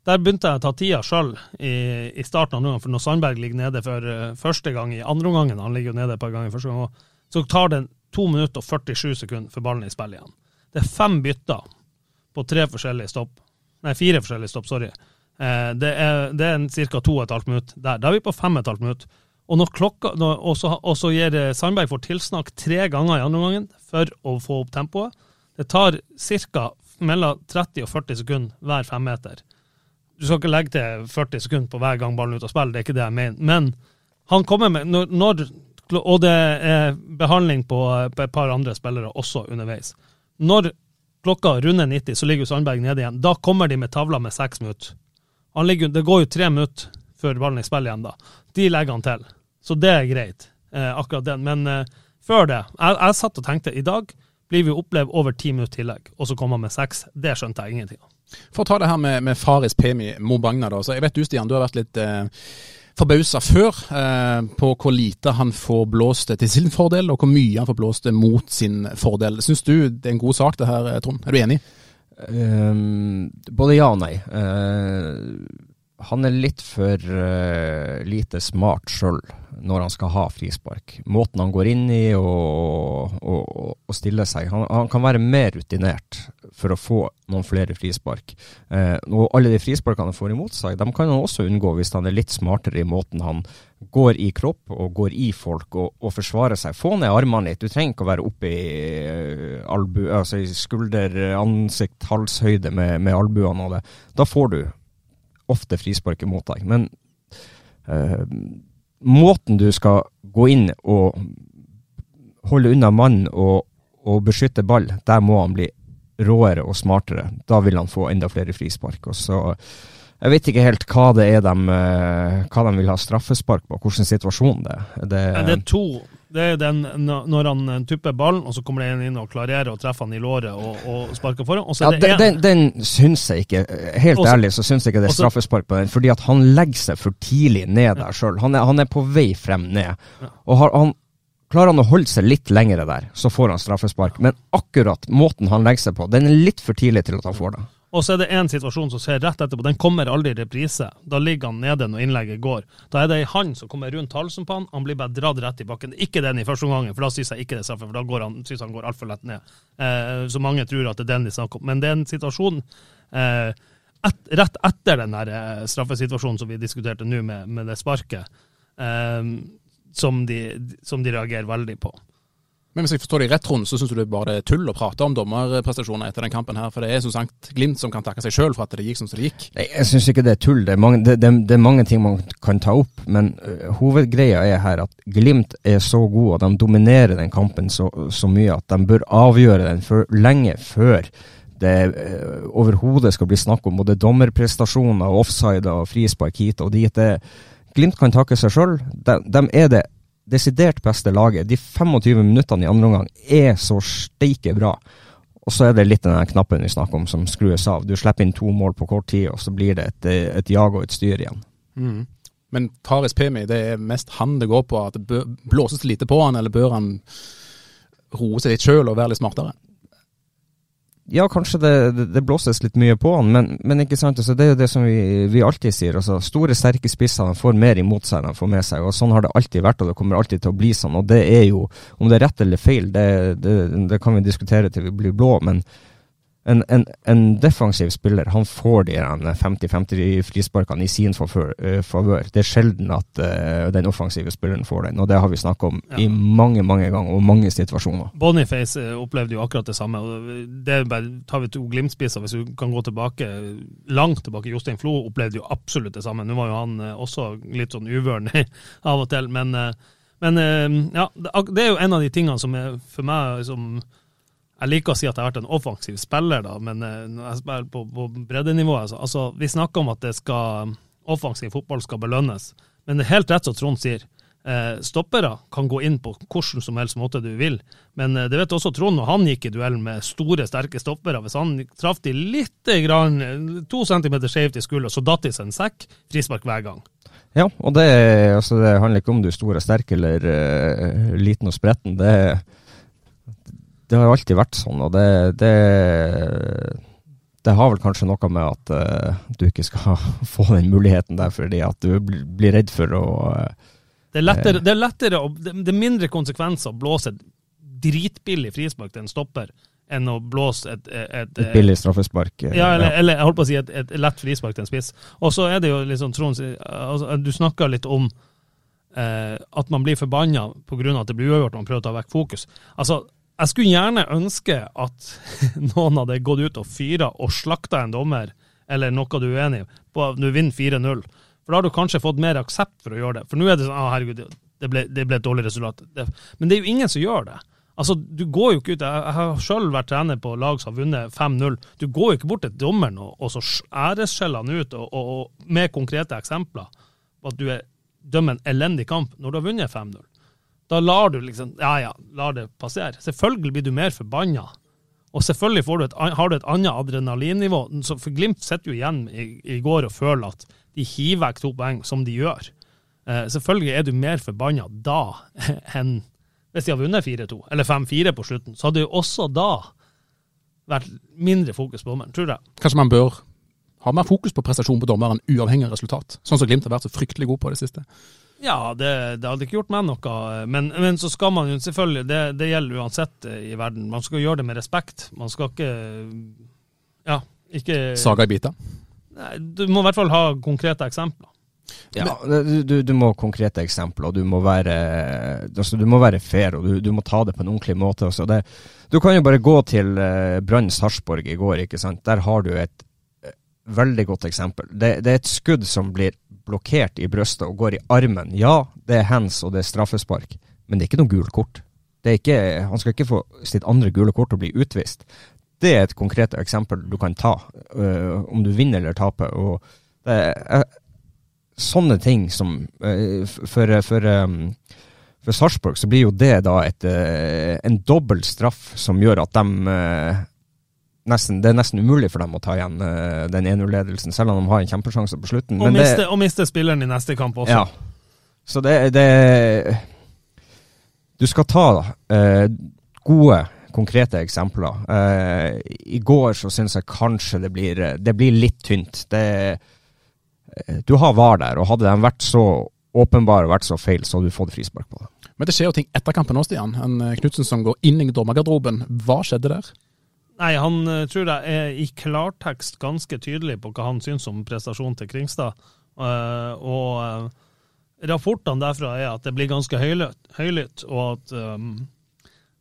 der begynte jeg å ta tida sjøl i, i, starten av noen, for når Sandberg ligger nede for uh, første gang i andre omgangen, han ligger jo nede et par ganger første gang så tar det 2 minutter og 47 sekunder for ballen i spill igjen. Det er fem bytter på tre forskjellige stopp. Nei, fire forskjellige stopp, sorry. Eh, det er, det er ca. 2,5 minutter der. Da er vi på 5,5 minutter. Og når klokka, når, og så gir Sandberg for tilsnakk tre ganger i andre omgangen for å få opp tempoet. Det tar ca. mellom 30 og 40 sekunder hver femmeter. Du skal ikke legge til 40 sekunder på hver gang ballen er ute av spill, det er ikke det jeg mener. Men han kommer med, når, når og det er behandling på, på et par andre spillere også underveis. Når klokka runder 90, så ligger Sandberg nede igjen. Da kommer de med tavla med seks minutter. Ligger, det går jo tre minutter før ballen er i spill igjen, da. De legger han til. Så det er greit, eh, akkurat den. Men eh, før det jeg, jeg satt og tenkte i dag blir vi opplevd over ti minutter tillegg, og så kommer han med seks. Det skjønte jeg ingenting av. For å ta det her med, med Faris Pemi Mobagna, da. Så jeg vet du, Stian, du har vært litt eh, forbausa før eh, på hvor lite han får blåst til sin fordel, og hvor mye han får blåst mot sin fordel. Syns du det er en god sak det her, Trond? Er du enig? Um, både ja og nei. Uh, han er litt for uh, lite smart sjøl når han skal ha frispark. Måten han går inn i og, og, og stiller seg. Han, han, kan være mer rutinert for å få noen flere frispark. Uh, og alle de frisparkene han får imot seg, de kan han også unngå hvis han er litt smartere i måten han går i kropp og går i folk og, og forsvarer seg. Få ned armene litt. Du trenger ikke å være oppe i, uh, albu, altså skulder, ansikt, halshøyde med, med albuene og det. Da får du ofte frispark imot deg. Men uh, måten du skal gå inn og holde unna mannen og, og, beskytte ball, der må han bli råere og smartere. Da vil han få enda flere frispark. Og så jeg vet ikke helt hva det er de, eh, hva de vil ha straffespark på, hvilken situasjon det er. Det, det er to det er den når han eh, tupper ballen, og så kommer det en inn og klarerer og treffer han i låret og, og sparker foran. ja, den, den, den syns jeg ikke, helt også, ærlig, så syns jeg ikke det er straffespark på den. Fordi at han legger seg for tidlig ned der sjøl. Han, han, er på vei frem ned. Og har, han, Klarer han å holde seg litt lengre der, så får han straffespark. Men akkurat måten han legger seg på, den er litt for tidlig til at han får det. Og så er det én situasjon som ser rett etterpå. Den kommer aldri i reprise. Da ligger han nede når innlegget går. Da er det ei hand som kommer rundt halsen på han. Han blir bare dratt rett i bakken. Ikke den i første omgang, for da syns jeg ikke det er straffe, for da går han, synes han går altfor lett ned. Eh, så mange tror at det er den de snakker om. Men det er en situasjon eh, et, rett etter den der eh, straffesituasjonen som vi diskuterte nå, med, med, det sparket, eh, som, de, som de reagerer veldig på. Men hvis jeg forstår deg rett, Trond, så syns du det bare er tull å prate om dommerprestasjoner etter den kampen her. For det er som sagt Glimt som kan takke seg sjøl for at det gikk som det gikk. Nei, jeg syns ikke det er tull. Det er, mange, det, det, det er, mange, ting man kan ta opp. Men uh, hovedgreia er her at Glimt er så gode, og de dominerer den kampen så, så mye at de bør avgjøre den for lenge før det uh, overhodet skal bli snakk om både dommerprestasjoner, offside og frispark hit og dit. Det, Glimt kan takke seg sjøl. De, de, er det desidert beste laget. De 25 minuttene i andre omgang er så steike bra. Og så er det litt den knappen vi snakker om som skrues av. Du slipper inn to mål på kort tid, og så blir det et, et jag og et styr igjen. Mm. Men Paris Pemi, det er mest han det går på. At det blåses lite på han, eller bør han roe seg litt sjøl og være litt smartere? Ja, kanskje det, det, blåses litt mye på han, men, men ikke sant, altså, det er jo det som vi, vi alltid sier. Altså, store, sterke spisser får mer imot seg enn de får med seg. og Sånn har det alltid vært, og det kommer alltid til å bli sånn. og det er jo, Om det er rett eller feil, det, det, det kan vi diskutere til vi blir blå. men en, en, en, defensiv spiller han får de 50-50 frisparkene i sin eh, favør. Det er sjelden at uh, den offensive spilleren får den, og det har vi snakket om ja. i mange mange ganger og mange situasjoner. Boniface eh, opplevde jo akkurat det samme. det tar vi to Glimt-spisser, hvis du kan gå tilbake langt tilbake. Jostein Flo opplevde jo absolutt det samme. Nå var jo han også litt sånn uvøren av og til, men, men ja, det er jo en av de tingene som er for meg som jeg liker å si at jeg har vært en offensiv spiller, da, men eh, når jeg spiller på, på breddenivå altså, altså, Vi snakker om at det skal, offensiv fotball skal belønnes, men det er helt rett som Trond sier. Eh, stoppere kan gå inn på hvordan som helst måte du vil, men eh, det vet også Trond når han gikk i duell med store, sterke stoppere. Hvis han traff de litt grann, to centimeter skjevt i skulder, så datt de seg en sekk, frispark hver gang. Ja, og det, altså, det handler ikke om du er stor og sterk eller uh, liten og spretten. det er det har alltid vært sånn, og det, det, det har vel kanskje noe med at uh, du ikke skal få den muligheten der fordi at du blir redd for å uh, det, er lettere, det, er lettere å, det, er mindre konsekvenser å blåse et dritbillig frispark til en stopper enn å blåse et, et, et, et billig straffespark. Eh, ja, eller, ja. eller, jeg holdt på å si et, et lett frispark til en spiss. Og så er det jo liksom, Trond, altså, du snakker litt om eh, at man blir forbanna pga. at det blir uavgjort og man prøver å ta vekk fokus. Altså, jeg skulle gjerne ønske at noen hadde gått ut og fyra og slakta en dommer, eller noe du er uenig i, på at du vinner 4-0. For da har du kanskje fått mer aksept for å gjøre det. For nå er det sånn, ah, herregud, det ble, det ble et dårlig resultat. Det, men det er jo ingen som gjør det. Altså, Du går jo ikke ut, Jeg har sjøl vært trener på lag som har vunnet 5-0. Du går jo ikke bort til dommeren og, og så æresskjeller han ut og, og, og med konkrete eksempler på at du er, dømmer en elendig kamp når du har vunnet 5-0. Da lar du liksom Ja ja, lar det passere. Selvfølgelig blir du mer forbanna. Og selvfølgelig du et, har du et annet adrenalinnivå. For Glimt sitter jo igjen i, i går og føler at de hiver vekk to poeng, som de gjør. Eh, selvfølgelig er du mer forbanna da enn hvis de har vunnet 4-2, eller 5-4 på slutten. Så hadde jo også da vært mindre fokus på dommeren, tror jeg. Kanskje man bør ha mer fokus på prestasjon på dommeren, uavhengig av resultat. Sånn som Glimt har vært så fryktelig god på det siste. Ja, det, det hadde ikke gjort meg noe. Men, men så skal man jo selvfølgelig, det, det gjelder uansett eh, i verden, man skal gjøre det med respekt. Man skal ikke Ja, ikke Saga i biter. Nei, Du må i hvert fall ha konkrete eksempler. Ja, du, du, du må ha konkrete eksempler, og du må være, altså, du må være fair, og du, du må ta det på en ordentlig måte. Altså. Det, du kan jo bare gå til uh, Brann Sarpsborg i går, ikke sant. Der har du et eh, veldig godt eksempel. Det, det er et skudd som blir blokkert i brystet og går i armen. Ja, det er hands og det er straffespark, men det er ikke noe gult kort. Ikke, han skal ikke få sitt andre gule kort og bli utvist. Det er et konkret eksempel du kan ta, øh, om du vinner eller taper. og det er, sånne ting som eh, For, for, um, for Sarpsborg så blir jo det da et, en dobbel straff som gjør at de nesten, Det er nesten umulig for dem å ta igjen eh, den 1-0-ledelsen, selv om de har en kjempesjanse på slutten. Og Men miste, det, og miste spilleren i neste kamp også. ja. Så det, det Du skal ta eh, gode, konkrete eksempler. Eh, I går så syns jeg kanskje det blir, det blir litt tynt. Det, du har VAR der, og hadde de vært så åpenbare og vært så feil, så hadde du fått frispark på det. Men det skjer jo ting etter kampen òg, Stian. En Knutsen som går inn i dommergarderoben. Hva skjedde der? Nei, han eh, tror jeg er i klartekst ganske tydelig på hva han syns om prestasjonen til Kringstad. Uh, og uh, rapportene derfra er at det blir ganske høylytt, og at um,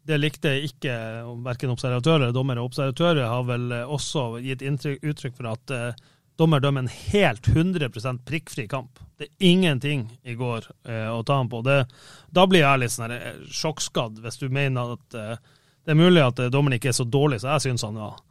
det likte ikke verken observatører eller dommere. Observatører har vel også gitt inntrykk, uttrykk for at uh, dommer dømmer en helt 100% prikkfri kamp. Det er ingenting i går å ta ham på. Det, da blir jeg litt sånn sjokkskadd, hvis du mener at det er mulig at eh, dommeren ikke er så dårlig som jeg syns han var.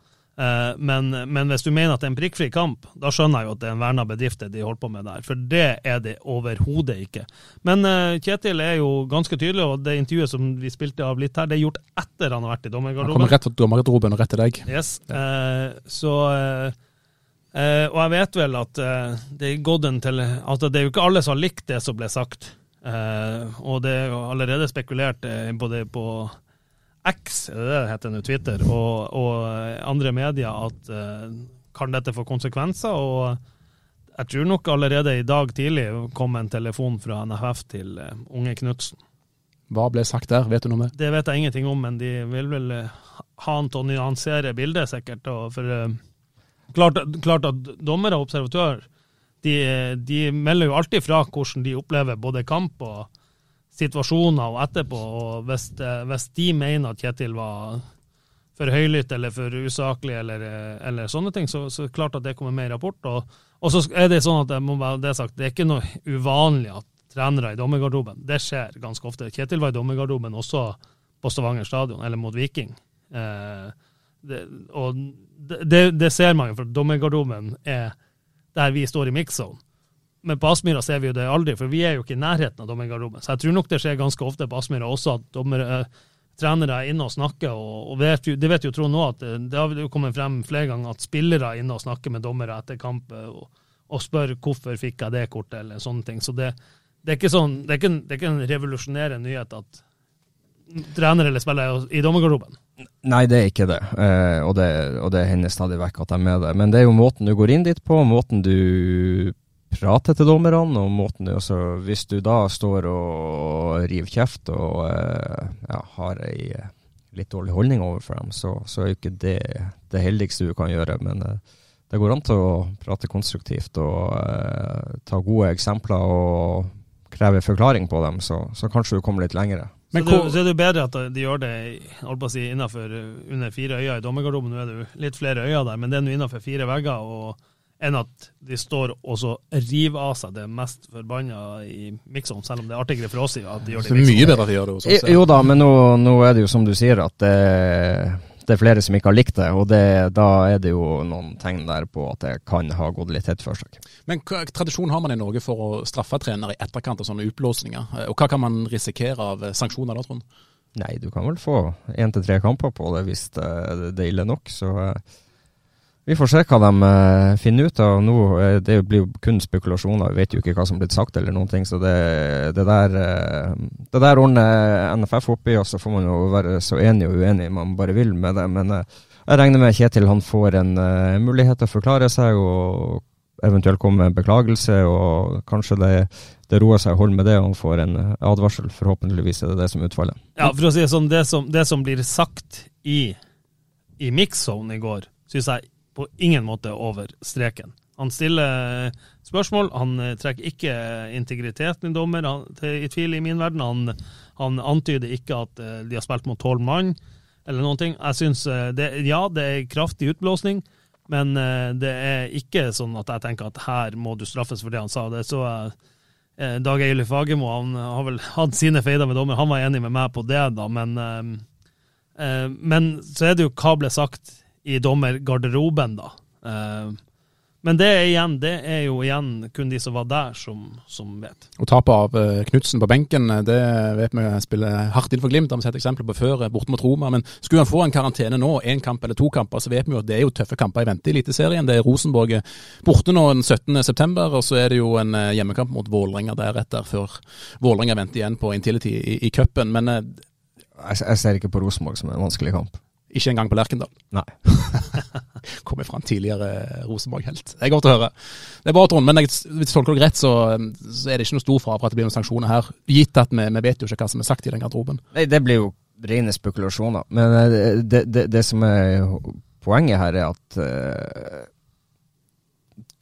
Eh, men, men hvis du mener at det er en prikkfri kamp, da skjønner jeg jo at det er en verna bedrift det de holder på med der. For det er det overhodet ikke. Men eh, Kjetil er jo ganske tydelig, og det intervjuet som vi spilte av litt her, det er gjort etter han har vært i Han kommer rett fra dommergarderoben og rett til deg. Yes. Eh, så eh, Og jeg vet vel at det er gått en til Altså, det er jo ikke alle som har likt det som ble sagt. Eh, og det er jo allerede spekulert både på X, det det heter nå, Twitter, og, og eh, andre medier at eh, kan dette få konsekvenser? Og jeg tror nok allerede i dag tidlig kom en telefon fra NFF til eh, unge Knutsen. Hva ble sagt der, vet du noe mer? Det vet jeg ingenting om, men de vil vel ha han til å nyansere bildet, sikkert. For klart, klart at dommer og observatør de, de melder jo alltid fra hvordan de opplever både kamp og situasjoner og etterpå. og Hvis, eh, hvis de mener at Kjetil var for høylytt eller for usaklig eller, eh, eller sånne ting, så, så klart at det kommer med i rapport. Og, og så er det sånn at jeg må være det sagt, det er ikke noe uvanlig at trenere i dommergarderoben. Det skjer ganske ofte. Kjetil var i dommergarderoben også på Stavanger stadion, eller mot Viking. Eh, det, og det, det, ser man jo, for dommergarderoben er der vi står i mix-zone. Men på Aspmyra ser vi jo det aldri, for vi er jo ikke i nærheten av dommergarderoben. Så jeg tror nok det skjer ganske ofte på Aspmyra også, at dommer, eh, trenere er inne og snakker. Og, og vet jo, det vet jo Trond nå, at det, det har jo kommet frem flere ganger at spillere er inne og snakker med dommere etter kamp eh, og, og spør hvorfor fikk jeg det kortet, eller sånne ting. Så det, det er ikke sånn, det er ikke det er ikke en revolusjonerende nyhet at trenere eller spillere er i dommergarderoben. Nei, det er ikke det. Eh, og det, og det hender stadig vekk at de er med det. Men det er jo måten du går inn dit på, måten du prater til dommerne, om måten du også Hvis du da står og river kjeft og eh, ja, har ei eh, litt dårlig holdning overfor dem, så, så er jo ikke det det heldigste du kan gjøre. Men eh, det går an til å prate konstruktivt og eh, ta gode eksempler og kreve forklaring på dem, så, så kanskje du kommer litt lengre. Så, det, så er det jo bedre at de gjør det si, innenfor under fire øyer i dommergarderoben. Nå er det jo litt flere øyer der, men det er nå innenfor fire vegger. og enn at de står og så river av seg det mest forbanna i mix-on, selv om det er artigere for oss at de gjør det Så i mix-on. mye bedre at de gjør det hos oss. Jo da, men nå, nå er det jo som du sier, at det, det er flere som ikke har likt det. Og det, da er det jo noen tegn der på at det kan ha gått litt tett for seg. Men hva tradisjon har man i Norge for å straffe trenere i etterkant av sånne utblåsninger? Eh, Og hva kan man risikere av eh, sanksjoner da, Trond? Nei, du kan vel få én til tre kamper på det hvis det, det er ille nok. Så eh, vi får se hva de eh, finner ut av nå. eh, det blir jo kun spekulasjoner, vi vet jo ikke hva som er blitt sagt eller noen ting. Så det, det, der, eh, det der ordner NFF oppi, og så får man jo være så enig og uenig man bare vil med det. Men jeg regner med Kjetil han får en mulighet til å forklare seg og eventuelt komme med en beklagelse, og kanskje det, det roer seg å holde med det, og han får en advarsel. Forhåpentligvis er det det som er utfallet. Ja, for å si det sånn, det som, det som blir sagt i, i mix-zone i går, syns jeg på ingen måte er over streken. Han stiller eh, spørsmål, han eh, trekker ikke integriteten i dommer han, til, i tvil i min verden. Han, han antyder ikke at eh, de har spilt mot tolv mann, eller noen ting. Jeg synes, det, Ja, det er kraftig utblåsning, men det er ikke sånn at jeg tenker at her må du straffes for det han sa. Det så jeg Dag Eilif Fagermo han har vel hatt sine feider med dommer, han var enig med meg på det, da, men Men så er det jo hva ble sagt i dommergarderoben, da. Eh, men det er igjen, det er jo igjen kun de som var der, som, som vet. Og tapet av uh, Knutsen på benken, eh, det vet vi spiller hardt inn for Glimt. Det har vi sett eksempler på før, borte mot Roma. Men skulle han få en karantene nå, én kamp eller to kamper, så vet vi jo at det er jo tøffe kamper i vente i Eliteserien. Det er Rosenborg borte nå den 17.9, og så er det jo en hjemmekamp mot Vålerenga deretter, før Vålerenga venter igjen på Intility i, i cupen. Men Jeg, jeg ser ikke på Rosenborg som en vanskelig kamp. Ikke engang på Lerkendal. Nei. Kommer fra en tidligere Rosenborg-helt. Det er godt å høre. Det er bra, Trond, men jeg, hvis jeg tolker deg rett, så, så er det ikke noe stor fare for at det blir noen sanksjoner her. Gitt at vi, vi vet jo ikke hva som er sagt i den garderoben. Nei, det blir jo rene spekulasjoner. Men eh, det, det, det som er poenget her, er at uh,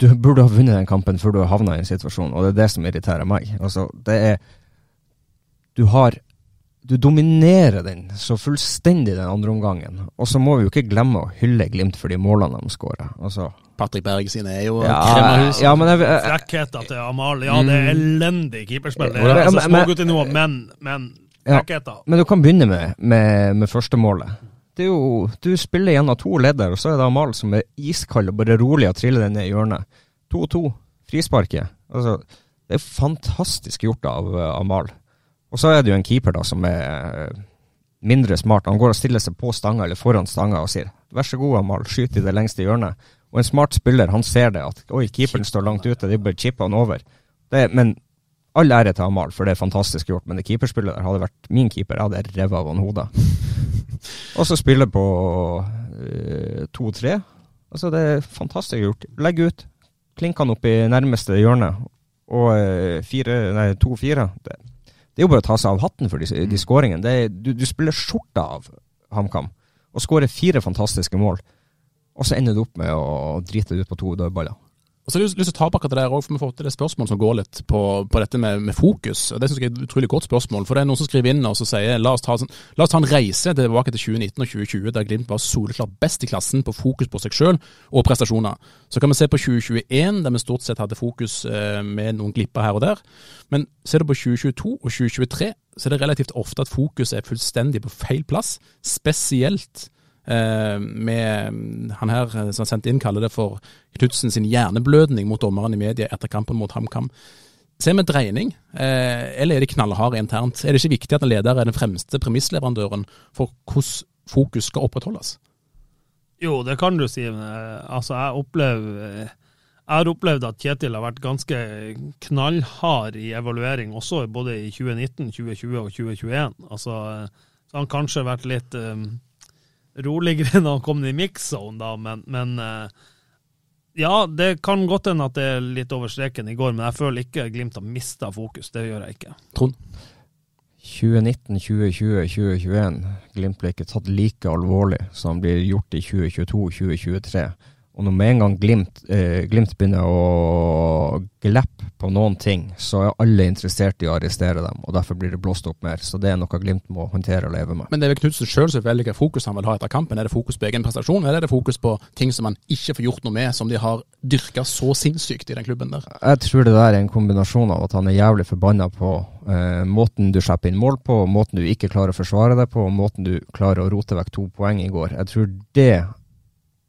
du burde ha vunnet den kampen før du har havna i en situasjon, og det er det som irriterer meg. Altså, det er Du har Du dominerer den så fullstendig den andre omgangen, og så må vi jo ikke glemme å hylle Glimt for de målene de skårer. Altså, Patrick Berg sine er jo ja, kremmerhus. ja, men jeg, jeg, til Amalie. ja, det er elendig keeperspill. Det er altså men- småguttenivå, men, men Ja. Men du kan begynne med, med, med førstemålet. Det er jo, du spiller igjen av to ledder, og så er det Amal som er iskald og bare rolig og triller den ned i hjørnet. 2-2, frisparket. Altså, det er fantastisk gjort av uh, Amal. Og så er det jo en keeper da som er uh, mindre smart. Han går og stiller seg på stanga eller foran stanga og sier vær så god, Amal, skyt i det lengste hjørnet. Og en smart spiller, han ser det, at oi, keeperen står langt ute, de bør chippe han over. Det, men all ære til Amal, for det er fantastisk gjort. Men det keeperspillet der hadde vært min keeper, jeg hadde revet av han hodet. Og så spille på eh, 2-3. Altså, det er fantastisk gjort. Legg ut. Klink han opp i nærmeste hjørne. Og eh, fire- nei, 2-4. Det, det er jo bare å ta seg av hatten for de, de skåringene. Er- Du, du spiller skjorta av HamKam og skårer fire fantastiske mål. Og så ender du opp med å drite ut på to dødballer. Og så har jeg lyst til å ta opp akkurat det der òg, for vi har fått til et spørsmål som går litt på, på dette med, med fokus. og Det synes jeg er et utrolig godt spørsmål. For det er noen som skriver inn og så sier la oss ta, sånn- la oss ta en reise tilbake til 2019 og 2020, der Glimt var soleklart best i klassen på fokus på seg sjøl og prestasjoner. Så kan vi se på 2021, der vi stort sett hadde fokus eh, med noen glipper her og der. Men ser du på 2022 og 2023, så er det relativt ofte at fokus er fullstendig på feil plass. Spesielt med han her eh, som har sendt inn, kaller det for Knutsen sin hjerneblødning mot dommeren i media etter kampen mot HamKam. Ser vi dreining, eh, eller er det knallhard internt? Er det ikke viktig at en leder er den fremste premissleverandøren for hvordan fokus skal opprettholdes? Jo, det kan du si. Eh, altså, jeg opplever eh, jeg har opplevd at Kjetil har vært ganske knallhard i evaluering, også både i 2019, 2020 og 2021. Altså, eh, så han kanskje vært litt um, roligere når han kom i mix-zone, da, men, men eh, ja, det kan godt hende at det er litt over streken i går, men jeg føler ikke Glimt har mista fokus. Det gjør jeg ikke. Trond? 2019, 2020, 2021. Glimt ble ikke tatt like alvorlig som blir gjort i 2022, 2023. Og når med en gang Glimt, eh, Glimt begynner å glippe på noen ting, så er alle interessert i å arrestere dem, og derfor blir det blåst opp mer. Så det er noe Glimt må håndtere og leve med. Men det er vel Knutsen sjøl som velger fokus han vil ha etter kampen. Er det fokus på egen prestasjon, eller er det fokus på ting som han ikke får gjort noe med, som de har dyrka så sinnssykt i den klubben der? Jeg tror det der er en kombinasjon av at han er jævlig forbanna på eh, måten du slipper inn mål på, måten du ikke klarer å forsvare deg på, og måten du klarer å rote vekk to poeng i går. Jeg tror det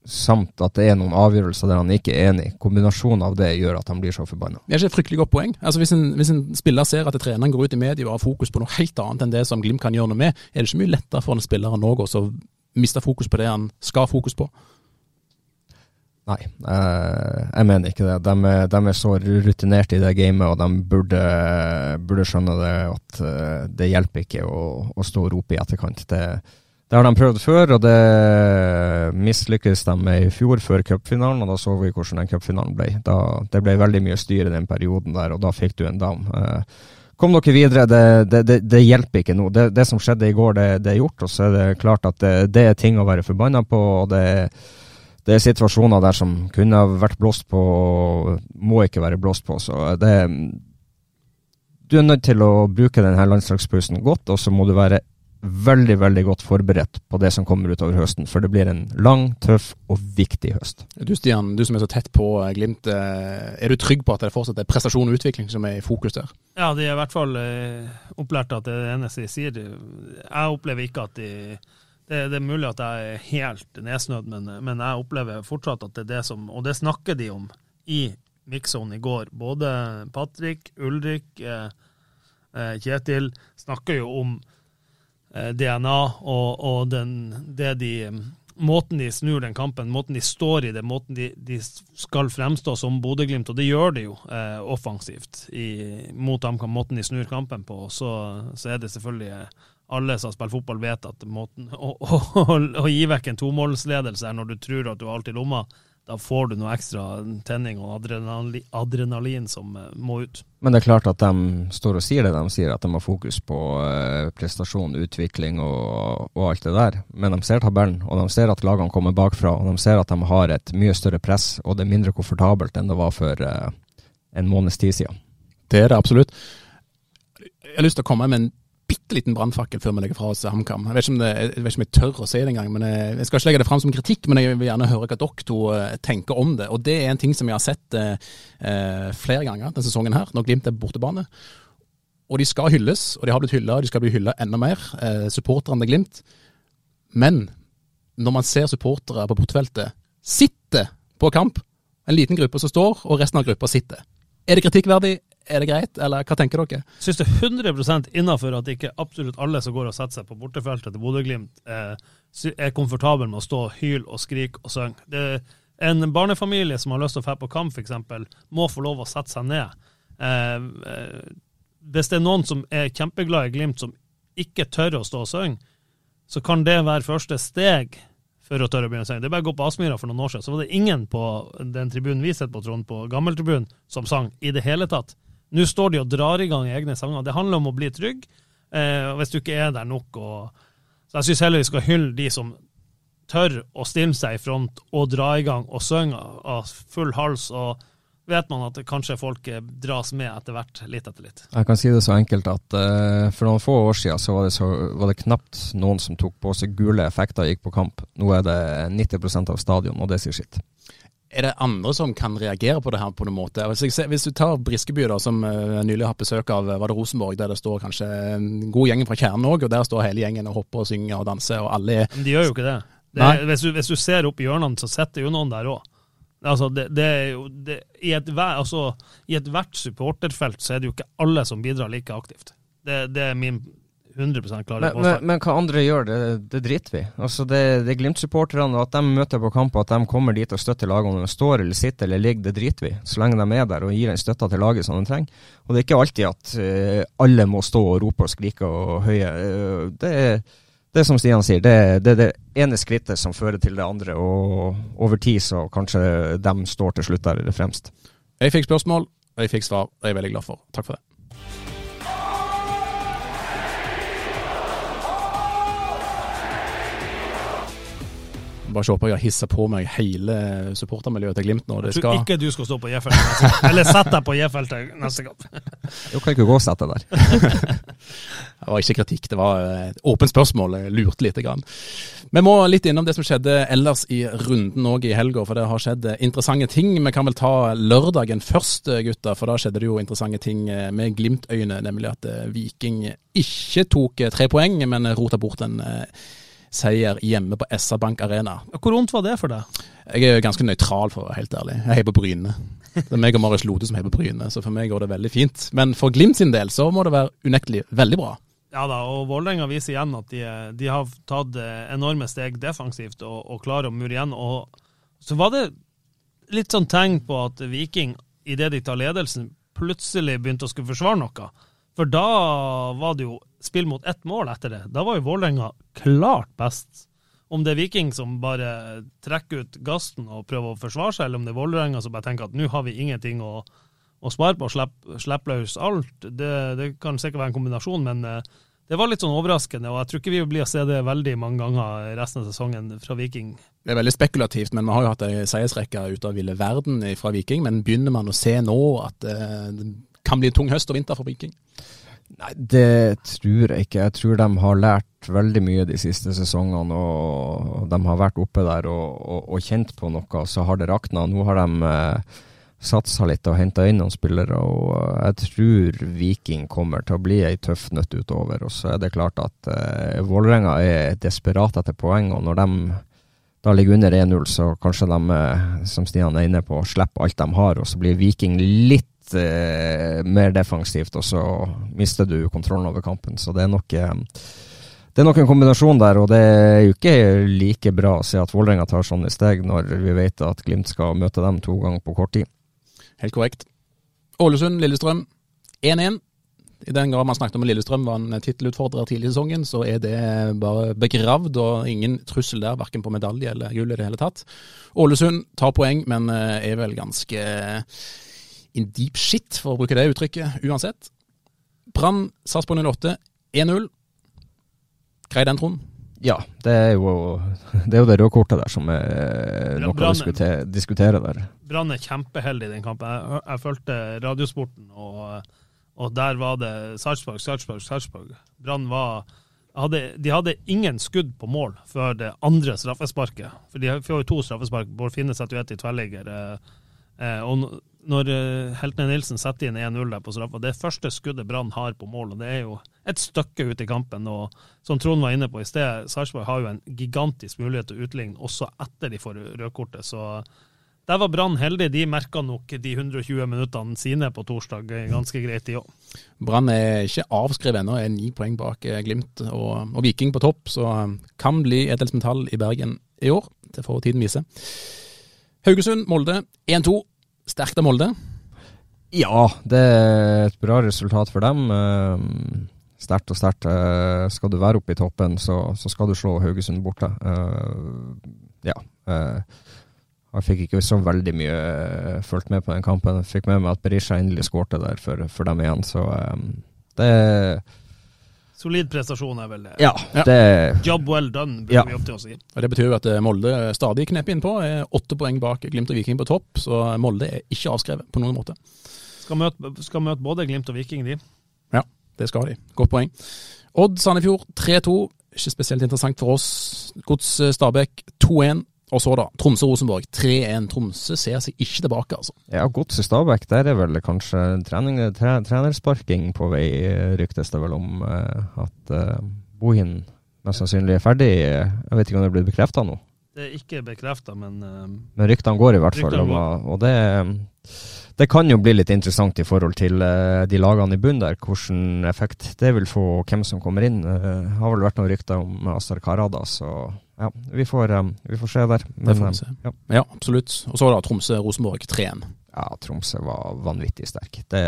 samt at det er noen avgjørelser der han ikke er enig. Kombinasjonen av det gjør at han blir så forbanna. Det er ikke et fryktelig godt poeng. Altså Hvis en, hvis en spiller ser at treneren går ut i media og har fokus på noe helt annet enn det som Glimt kan gjøre noe med, er det ikke mye lettere for en spiller enn noe å miste fokus på det han skal ha fokus på? Nei, jeg, jeg mener ikke det. De, de, er så rutinerte i det gamet, og de burde, burde skjønne det at eh, det hjelper ikke å, å stå og rope i etterkant. Det, det har de prøvd før, og det mislykkes de med i fjor, før cupfinalen. Og da så vi hvordan den cupfinalen ble. Da, det ble veldig mye styr i den perioden der, og da fikk du en down. Eh, kom dere videre, det, det, det, det hjelper ikke nå. Det, som skjedde i går, det, er gjort. Og så er det klart at det, er ting å være forbanna på. og det det er situasjoner der som kunne vært blåst på, og må ikke være blåst på. Så det Du er nødt til å bruke denne landslagspausen godt, og så må du være veldig veldig godt forberedt på det som kommer utover høsten. For det blir en lang, tøff og viktig høst. Du Stian, du som er så tett på eh, Glimt. Eh, er du trygg på at det fortsatt er prestasjon og utvikling som er i fokus der? Ja, de er i hvert fall eh, opplært at det er det eneste de sier. Jeg opplever ikke at de det, det, er mulig at jeg er helt nedsnødd, men, men, jeg opplever fortsatt at det er det som Og det snakker de om i Mixon i går. Både Patrick, Ulrik, eh, Kjetil snakker jo om Eh, DNA og, og den, det de Måten de snur den kampen, måten de står i det, måten de, de skal fremstå som Bodø-Glimt, og det gjør de jo eh, offensivt i, mot dem, måten de snur kampen på. Så, så er det selvfølgelig alle som spiller fotball, vet at måten å, å, å, å gi vekk en tomålsledelse er når du tror at du har alt i lomma, da får du noe ekstra tenning og adrenalin, adrenalin, som eh, må ut. Men det er klart at de står og sier det. De sier at de har fokus på uh, prestasjon, utvikling og, og, alt det der. Men de ser tabellen, og de ser at lagene kommer bakfra. Og de ser at de har et mye større press, og det er mindre komfortabelt enn det var for uh, en måneds tid siden. Det er det absolutt. Jeg har lyst til å komme med en bitte liten brannfakkel før vi legger fra oss HamKam. Jeg, jeg vet ikke om jeg tør å si det engang. men jeg, jeg, skal ikke legge det fram som kritikk, men jeg vil gjerne høre hva dere to eh, tenker om det. Og Det er en ting som jeg har sett eh, eh, flere ganger denne sesongen her, når Glimt er bortebane. Og de skal hylles, og de har blitt hylla, og de skal bli hylla enda mer, eh, supporterne til Glimt. Men når man ser supportere på bortefeltet sitte på kamp, en liten gruppe som står, og resten av gruppa sitter. Er det kritikkverdig? Er det greit, eller hva tenker dere? Syns det er 100% innafor at ikke absolutt alle som går og setter seg på bortefeltet til Bodø-Glimt, eh, er komfortable med å stå og hyle og skrike og synge. En barnefamilie som har lyst til å dra på kamp, f.eks., må få lov å sette seg ned. Eh, eh, hvis det er noen som er kjempeglad i Glimt, som ikke tør å stå og synge, så kan det være første steg for å tørre å begynne å synge. Det er bare å gå på Aspmyra for noen år siden, så var det ingen på den tribunen vi sitter på, Trond, på gammeltribunen, som sang i det hele tatt. Nå står de og drar i gang egne sanger. Det handler om å bli trygg, eh, hvis du ikke er der nok. Og, så jeg syns heller vi skal hylle de som tør å stille seg i front og dra i gang og synge av full hals. og vet man at kanskje folk dras med etter hvert, litt etter litt. Jeg kan si det så enkelt at uh, for noen få år siden så var, det så var, det knapt noen som tok på seg gule effekter og gikk på kamp. Nå er det 90% av stadion, og det sier sitt. Er det andre som kan reagere på det her på noen måte? Hvis, hvis du tar Briskeby, da, som uh, nylig har besøk av var det Rosenborg, der det står kanskje en god gjeng fra Kjernen òg, og der står hele gjengen og hopper og synger og danser, og alle er Men de gjør jo ikke det. det er, hvis, du, hvis, du, ser opp i hjørnene, så sitter jo noen der òg. Altså, det, det, er jo, det, i, et, altså, I ethvert supporterfelt så er det jo ikke alle som bidrar like aktivt. Det, det er min 100 klare men, men, men, hva andre gjør, det, det driter vi Altså Det, det er Glimt-supporterne, at de møter på kamp, at de kommer dit og støtter laget om de står eller sitter eller ligger, det driter vi Så lenge de er der og gir en støtte til laget som de trenger. Og det er ikke alltid at uh, alle må stå og rope og skrike og høye. Uh, det er det som Stian sier, det, det er det ene skrittet som fører til det andre. Og over tid så kanskje de står til slutt der fremst. Jeg fikk spørsmål, jeg fikk svar. og jeg er veldig glad for. Takk for det. Bare se på, jeg har hissa på meg hele supportermiljøet til Glimt nå. Det Jeg tror skal ikke du skal stå på J-feltet. Eller sett deg på J-feltet neste gang. Du kan ikke gå og sette deg der. Det var ikke kritikk, det var et åpent spørsmål. Jeg lurte lite grann. Vi må litt innom det som skjedde ellers i runden òg i helga, for det har skjedd interessante ting. Vi kan vel ta lørdagen først, gutter, for da skjedde det jo interessante ting med Glimt-øyne. Nemlig at Viking ikke tok tre poeng, men rota bort en eh, seier hjemme på SR Bank Arena. Hvor vondt var det for deg? Jeg er ganske nøytral, for å være helt ærlig. Jeg heier på Bryne. Det er meg og Marius Lode som heier på Bryne, så for meg går det veldig fint. Men for Glimt sin del så må det være unektelig veldig bra. Ja da, og Vålerenga viser igjen at de, de, har tatt eh, enorme steg defensivt og, og klarer å mure igjen. Og så var det litt sånn tegn på at Viking, idet de tar ledelsen, plutselig begynte å skulle forsvare noe. For da var det jo spill mot ett mål etter det. Da var jo Vålerenga klart best. Om det er Viking som bare trekker ut gassen og prøver å forsvare seg, eller om det er Vålerenga som bare tenker at nå har vi ingenting å å spare på og slippe slipp løs alt. Det, det, kan sikkert være en kombinasjon, men eh, det var litt sånn overraskende. og Jeg tror ikke vi blir å se det veldig mange ganger resten av sesongen fra Viking. Det er veldig spekulativt, men vi har jo hatt ei seiersrekke ut av ville verden fra Viking. Men begynner man å se nå at eh, kan bli en tung høst og vinter for Viking? Nei, det tror jeg ikke. Jeg tror de har lært veldig mye de siste sesongene. og De har vært oppe der og, og, og kjent på noe, så har det rakna. Nå har de eh, satsa litt og henta inn noen spillere. og eh, Jeg tror Viking kommer til å bli ei tøff nøtt utover. og Så er det klart at eh, Vålerenga er desperat etter poeng. og Når de da ligger under 1-0, så kanskje de, eh, som Stian er inne på, slipper alt de har. Og så blir Viking litt uh, mer defensivt, og så mister du kontrollen over kampen. Så det er nok eh, det er nok en kombinasjon der, og det er jo ikke like bra å se at Vålerenga tar sånne steg, når vi vet at Glimt skal møte dem to ganger på kort tid. Helt korrekt. Ålesund-Lillestrøm 1-1. I den grad man snakket om Lillestrøm var en tittelutfordrer tidlig i sesongen, så er det bare begravd og ingen trussel der, verken på medalje eller gull i det hele tatt. Ålesund tar poeng, men eh, er vel ganske in deep shit, for å bruke det uttrykket, uansett. Brann Sarpsborg 08 1-0. Grei den, Trond? Ja, det er jo det, er jo det røde kortet der som er noe å diskutere, diskutere der. Brann er kjempeheldig i den kampen. Jeg, jeg fulgte Radiosporten, og, og, der var det Sarpsborg, Sarpsborg, Sarpsborg. Brann var hadde, De hadde ingen skudd på mål før det andre straffesparket. For de får jo to straffespark. Bård Finne setter jo ett i tverrligger. Eh, eh, og når Heltene Heltne Nilsen setter inn 1-0 der på straffa, det første skuddet Brann har på mål. og Det er jo et stykke ut i kampen. og Som Trond var inne på i sted, Sarpsborg har jo en gigantisk mulighet til å utligne også etter de får rødkortet. så der var Brann heldig. De merka nok de 120 minuttene sine på torsdag ganske greit, de òg. Brann er ikke avskrevet ennå, er ni poeng bak eh, Glimt og, og, Viking på topp. Så eh, kan bli edelsmetall i Bergen i år. Det får tiden vise. Haugesund-Molde 1-2. Sterkt av Molde? Ja, det er et bra resultat for dem. Sterkt og sterkt. Eh, skal du være oppe i toppen, så, så skal du slå Haugesund borte. Uh, ja. Uh, jeg fikk ikke så veldig mye fulgt med på den kampen. Jeg fikk med meg at Berisha endelig skårte der for, for, dem igjen, så det det Solid prestasjon er vel det. Ja, det Job well done, burde ja. vi opp til å si. Og Det betyr jo at Molde stadig knepper innpå. Er åtte poeng bak Glimt og Viking på topp, så Molde er ikke avskrevet på noen måte. Skal møte, skal møte både Glimt og Viking, de. Ja. Det skal de. Godt poeng. Odd Sandefjord 3-2. Ikke spesielt interessant for oss. Gods eh, Stabæk 2-1. Og så da, Tromsø-Rosenborg 3-1. Tromsø ser seg ikke tilbake, altså. Ja, Godset Stabæk, der er vel kanskje trening, tre, trenersparking på vei, ryktes det vel om. Uh, at uh, Bohin mest sannsynlig er ferdig. Jeg vet ikke om det er blitt bekrefta nå? Det er ikke bekrefta, men uh, Men ryktene går i hvert fall. Og, og det det kan jo bli litt interessant i forhold til uh, de lagene i bunnen der, hvilken effekt det vil få, og hvem som kommer inn. Det har vel vært noen rykter om Astar Karada, så ja, vi får, um, vi får se der. Men, det får vi se. Ja. ja. absolutt. Og så var det Tromsø-Rosenborg 3-1. Ja, Tromsø var vanvittig sterk. Det,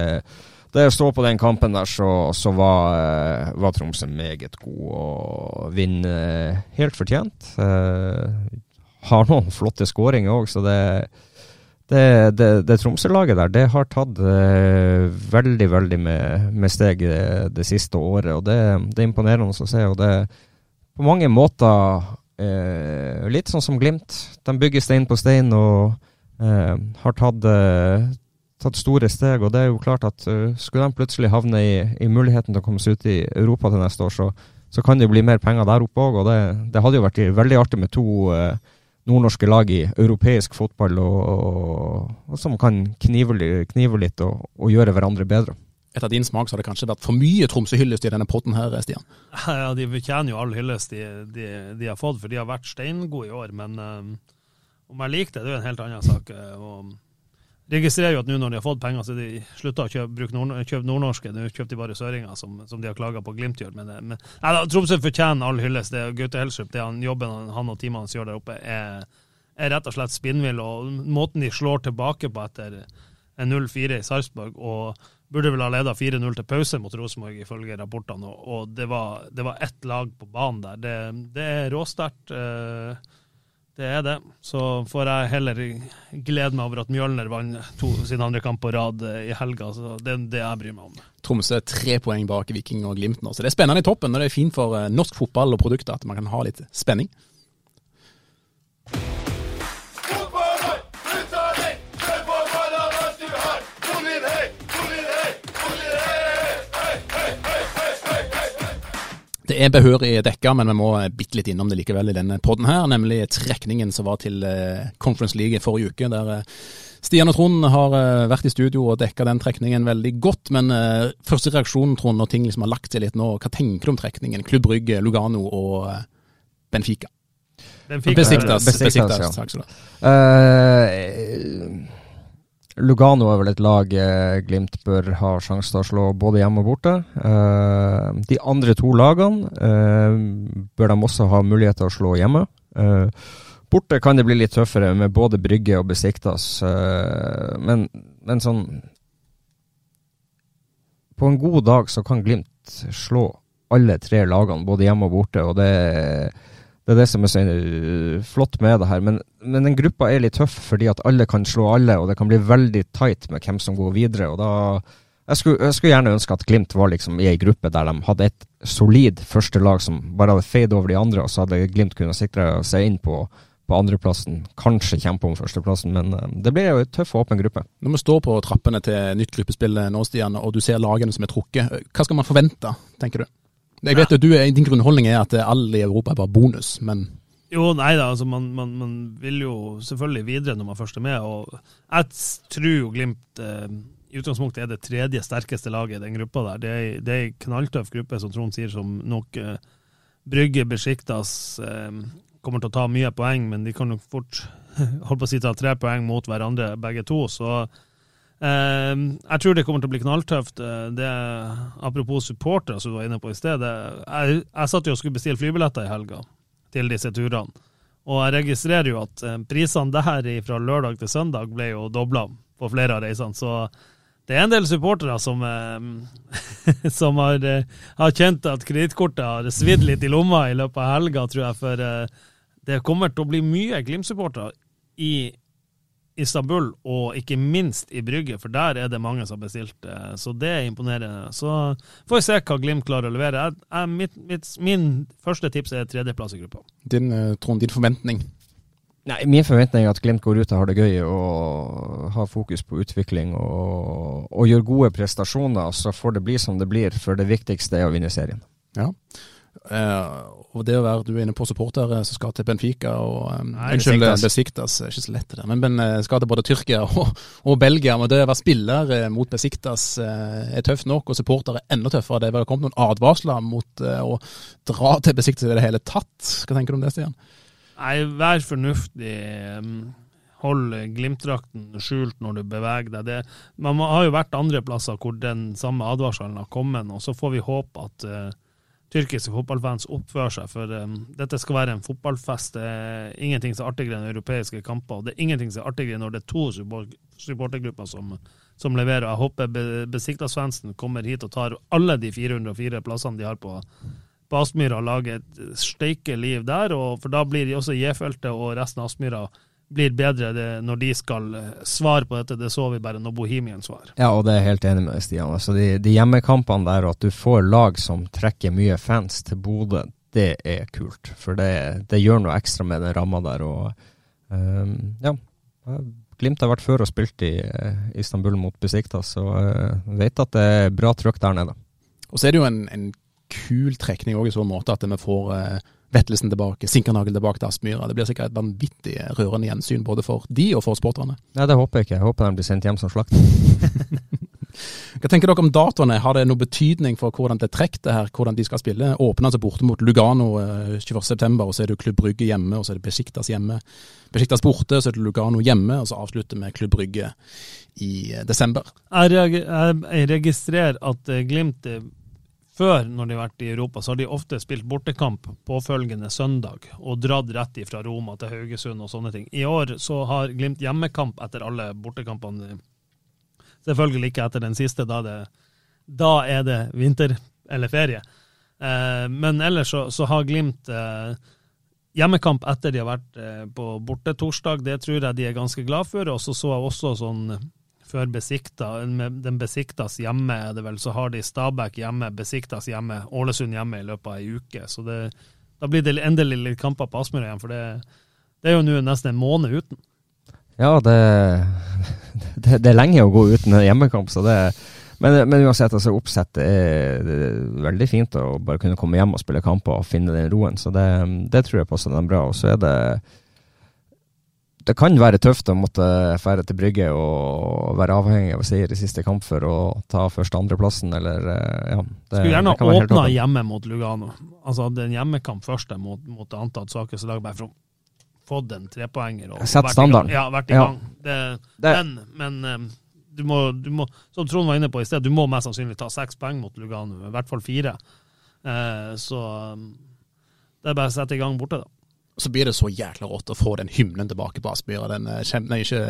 det å stå på den kampen der, så, så var, uh, var, Tromsø meget god og vinner helt fortjent. har noen flotte skåringer òg, så det det, det, det Tromsø-laget der, det har tatt eh, veldig, veldig med, med steg det, det, siste året. og Det, det er imponerende å se. og det På mange måter eh, litt sånn som Glimt. De bygger stein på stein og eh, har tatt, eh, tatt, store steg. Og det er jo klart at uh, skulle de plutselig havne i, i, muligheten til å komme seg ut i Europa til neste år, så, så kan det jo bli mer penger der oppe òg. Og det, det, hadde jo vært veldig artig med to uh, nordnorske lag i europeisk fotball og, og, og som kan knive, knive litt og, og, gjøre hverandre bedre. Etter din smak så har det kanskje vært for mye Tromsø-hyllest i denne potten her, Stian? Ja, de fortjener jo all hyllest de, de, de, har fått, for de har vært steingode i år. Men um, om jeg liker det, det er jo en helt annen sak. og registrerer jo at nå når de har fått penger, så de slutta å kjøpe, nord, kjøpe nordnorske. Nå kjøpte de bare søringer, som, som de har klaga på Glimt gjør. Men, men nei, da, Tromsø fortjener all hyllest. Det Gaute Helstrup, det han, jobben han og teamene hans gjør der oppe, er, er rett og slett spinnvill. Og måten de slår tilbake på etter en 0-4 i Sarpsborg, og burde vel ha leda 4-0 til pause mot Rosenborg, ifølge rapportene. Og, det, var, det var ett lag på banen der. Det, det er råsterkt. Eh, det er det. Så får jeg heller glede meg over at Mjølner vant sin andre kamp på rad eh, i helga. så Det er det jeg bryr meg om. Tromsø er tre poeng bak Viking og Glimt nå, så det er spennende i toppen. Og det er fint for eh, norsk fotball og produkter at man kan ha litt spenning. Det er behørig dekka, men vi må bitte litt innom det likevel i denne poden her. Nemlig trekningen som var til eh, Conference League forrige uke. der eh, Stian og Trond har eh, vært i studio og dekka den trekningen veldig godt. Men første reaksjon, Trond, når ting liksom har lagt seg litt nå, hva tenker du om trekningen? Klubb Brygge, Lugano og Benfica? Benfica Besiktas. Besiktas, ja. Takk skal du ha. Uh, Lugano er vel et lag eh, Glimt bør ha sjanse til å slå både hjemme og borte. Eh, de andre to lagene eh, bør de også ha mulighet til å slå hjemme. Borte kan det bli litt tøffere med både Brygge og Besiktas, men, men, sånn På en god dag så kan Glimt slå alle tre lagene, både hjemme og borte, og det er det er det som er så eh, flott med det her. Men, men den gruppa er litt tøff fordi at alle kan slå alle, og det kan bli veldig tight med hvem som går videre. og da jeg skulle, jeg skulle gjerne ønske at Glimt var liksom i ei gruppe der de hadde et solid første lag som bare hadde feid over de andre, og så hadde Glimt kunnet sikre seg inn på, på andreplassen. Kanskje kjempe om førsteplassen, men uh, det blir jo en tøff og åpen gruppe. Når vi står på trappene til nytt gruppespill nå, Stian, og du ser lagene som er trukket, hva skal man forvente, tenker du? Jeg vet at du, Din grunnholdning er at alle i Europa er bare bonus, men jo, nei da, altså man, man, man, vil jo selvfølgelig videre når man først er med. og Jeg tror jo Glimt eh, i utgangspunktet er det tredje sterkeste laget i den gruppa der. Det er, det er en knalltøff gruppe, som Trond sier, som nok eh, Brygge Besjiktas eh, kommer til å ta mye poeng, men de kan nok fort holdt på å si ta tre poeng mot hverandre, begge to. så jeg tror det kommer til å bli knalltøft. Eh, det, apropos supportere, som du var inne på i sted. Jeg, jeg satt jo og skulle bestille flybilletter i helga til disse turene. Og jeg registrerer jo at eh, prisene der fra lørdag til søndag ble jo dobla på flere av reisene. Så det er en del supportere som, uh, som har, har, kjent at kredittkortet har svidd litt i lomma i løpet av helga, tror jeg. For det kommer til å bli mye Glimt-supportere i Istanbul, og ikke minst i Brygge, for der er det mange som har bestilt. Eh, så det er imponerende. Så får vi se hva Glimt klarer å levere. Jeg, jeg, mitt, mitt, min første tips er tredjeplass i gruppa. Din, eh, Trond, din forventning? Nei, Min forventning er at Glimt går ut og har det gøy og har fokus på utvikling og, og gjør gode prestasjoner. Så får det bli som det blir, for det viktigste er å vinne serien. Ja, og det å være du er inne på supportere som skal til Benfica og um, Nei, Unnskyld, Besiktas. er ikke så lett det der. Men, uh, skal til både Tyrkia og, og Belgia. Men det å være spiller uh, mot Besiktas er tøft nok, og supportere er enda tøffere. Det har kommet noen advarsler mot å dra til Besiktas i det hele tatt. Hva tenker du om det, Stian? Nei, vær fornuftig. Hold Glimt-drakten skjult når du beveger deg. Det, man har jo vært andre plasser hvor den samme advarselen har kommet, og så får vi håpe at tyrkiske fotballfans oppfører seg. For um, dette skal være en fotballfest. Det er ingenting som er artigere enn europeiske kamper. Og det er ingenting som er artigere når det er to supportergrupper som, som leverer. Jeg håper Besikta-Svendsen kommer hit og tar alle de 404 plassene de har på, på Aspmyra, og lager et steike liv der. For da blir de også J-feltet og resten av Aspmyra blir bedre det, når de skal eh, svare på dette. Det så vi bare når Bohemian svarer. Ja, og det er jeg helt enig med Stian. Altså de, de hjemmekampene der, og at du får lag som trekker mye fans til Bodø, det er kult. For det, det gjør noe ekstra med den ramma der. Og um, ja. Glimt har vært før og spilt i uh, Istanbul mot Besiktas, så uh, vet at det er bra trøkk der nede. Og så er det jo en, en kul trekning òg i så måte at vi får uh, Vettelsen tilbake, Sinkernagel tilbake til Aspmyra. Det blir sikkert et vanvittig rørende gjensyn både for de og for sporterne. Nei, Det håper jeg ikke. Jeg håper de blir sendt hjem som slakt. Hva tenker dere om datoene? Har det noe betydning for hvordan det trekker det her, hvordan de skal spille? Åpner altså borte mot Lugano 21.9, og så er det Klubb Brygge hjemme, og så er det Besiktas hjemme. Besiktas borte, så er det Lugano hjemme, og så avslutter vi Klubb Brygge i desember. Jeg registrerer at Glimt før, når de har vært i Europa, så har de ofte spilt bortekamp påfølgende søndag og dratt rett fra Roma til Haugesund og sånne ting. I år så har Glimt hjemmekamp etter alle bortekampene. Selvfølgelig ikke etter den siste, da, det, da er det vinter eller ferie. Eh, men ellers så, så har Glimt eh, hjemmekamp etter de har vært eh, på bortetorsdag. Det tror jeg de er ganske glad for. Og så så jeg også sånn før besikta. Den besiktas hjemme, er det vel, så har de Stabæk hjemme, besiktas hjemme, Ålesund hjemme i løpet av ei uke. Så det, da blir det endelig litt kamper på Aspmyra igjen, for det, det, er jo nå nesten en måned uten. Ja, det, det, det er lenge å gå uten hjemmekamp, så det men, men uansett, altså oppsett er, er veldig fint å bare kunne komme hjem og spille kamper og finne den roen. Så det, det tror jeg passer dem bra. Og så er det det kan være tøft å måtte fære til Brygge og være avhengig av seier i siste kamp for å ta første- og andreplassen, eller eh, ja. Det, Skulle gjerne åpna hjemme mot Lugano. Altså hadde en hjemmekamp først mot, mot antatt svakeste lag, bare for å få den trepoenger. Sett standarden. Ja, vært i gang. Det, det. Men, men eh, du må, du må, som Trond var inne på i sted, du må mest sannsynlig ta seks poeng mot Lugano, i hvert fall fire. Eh, så det er bare å sette i gang borte, da så blir det så jækla rått å få den hymnen tilbake på Aspmyra. Den eh, nei, ikke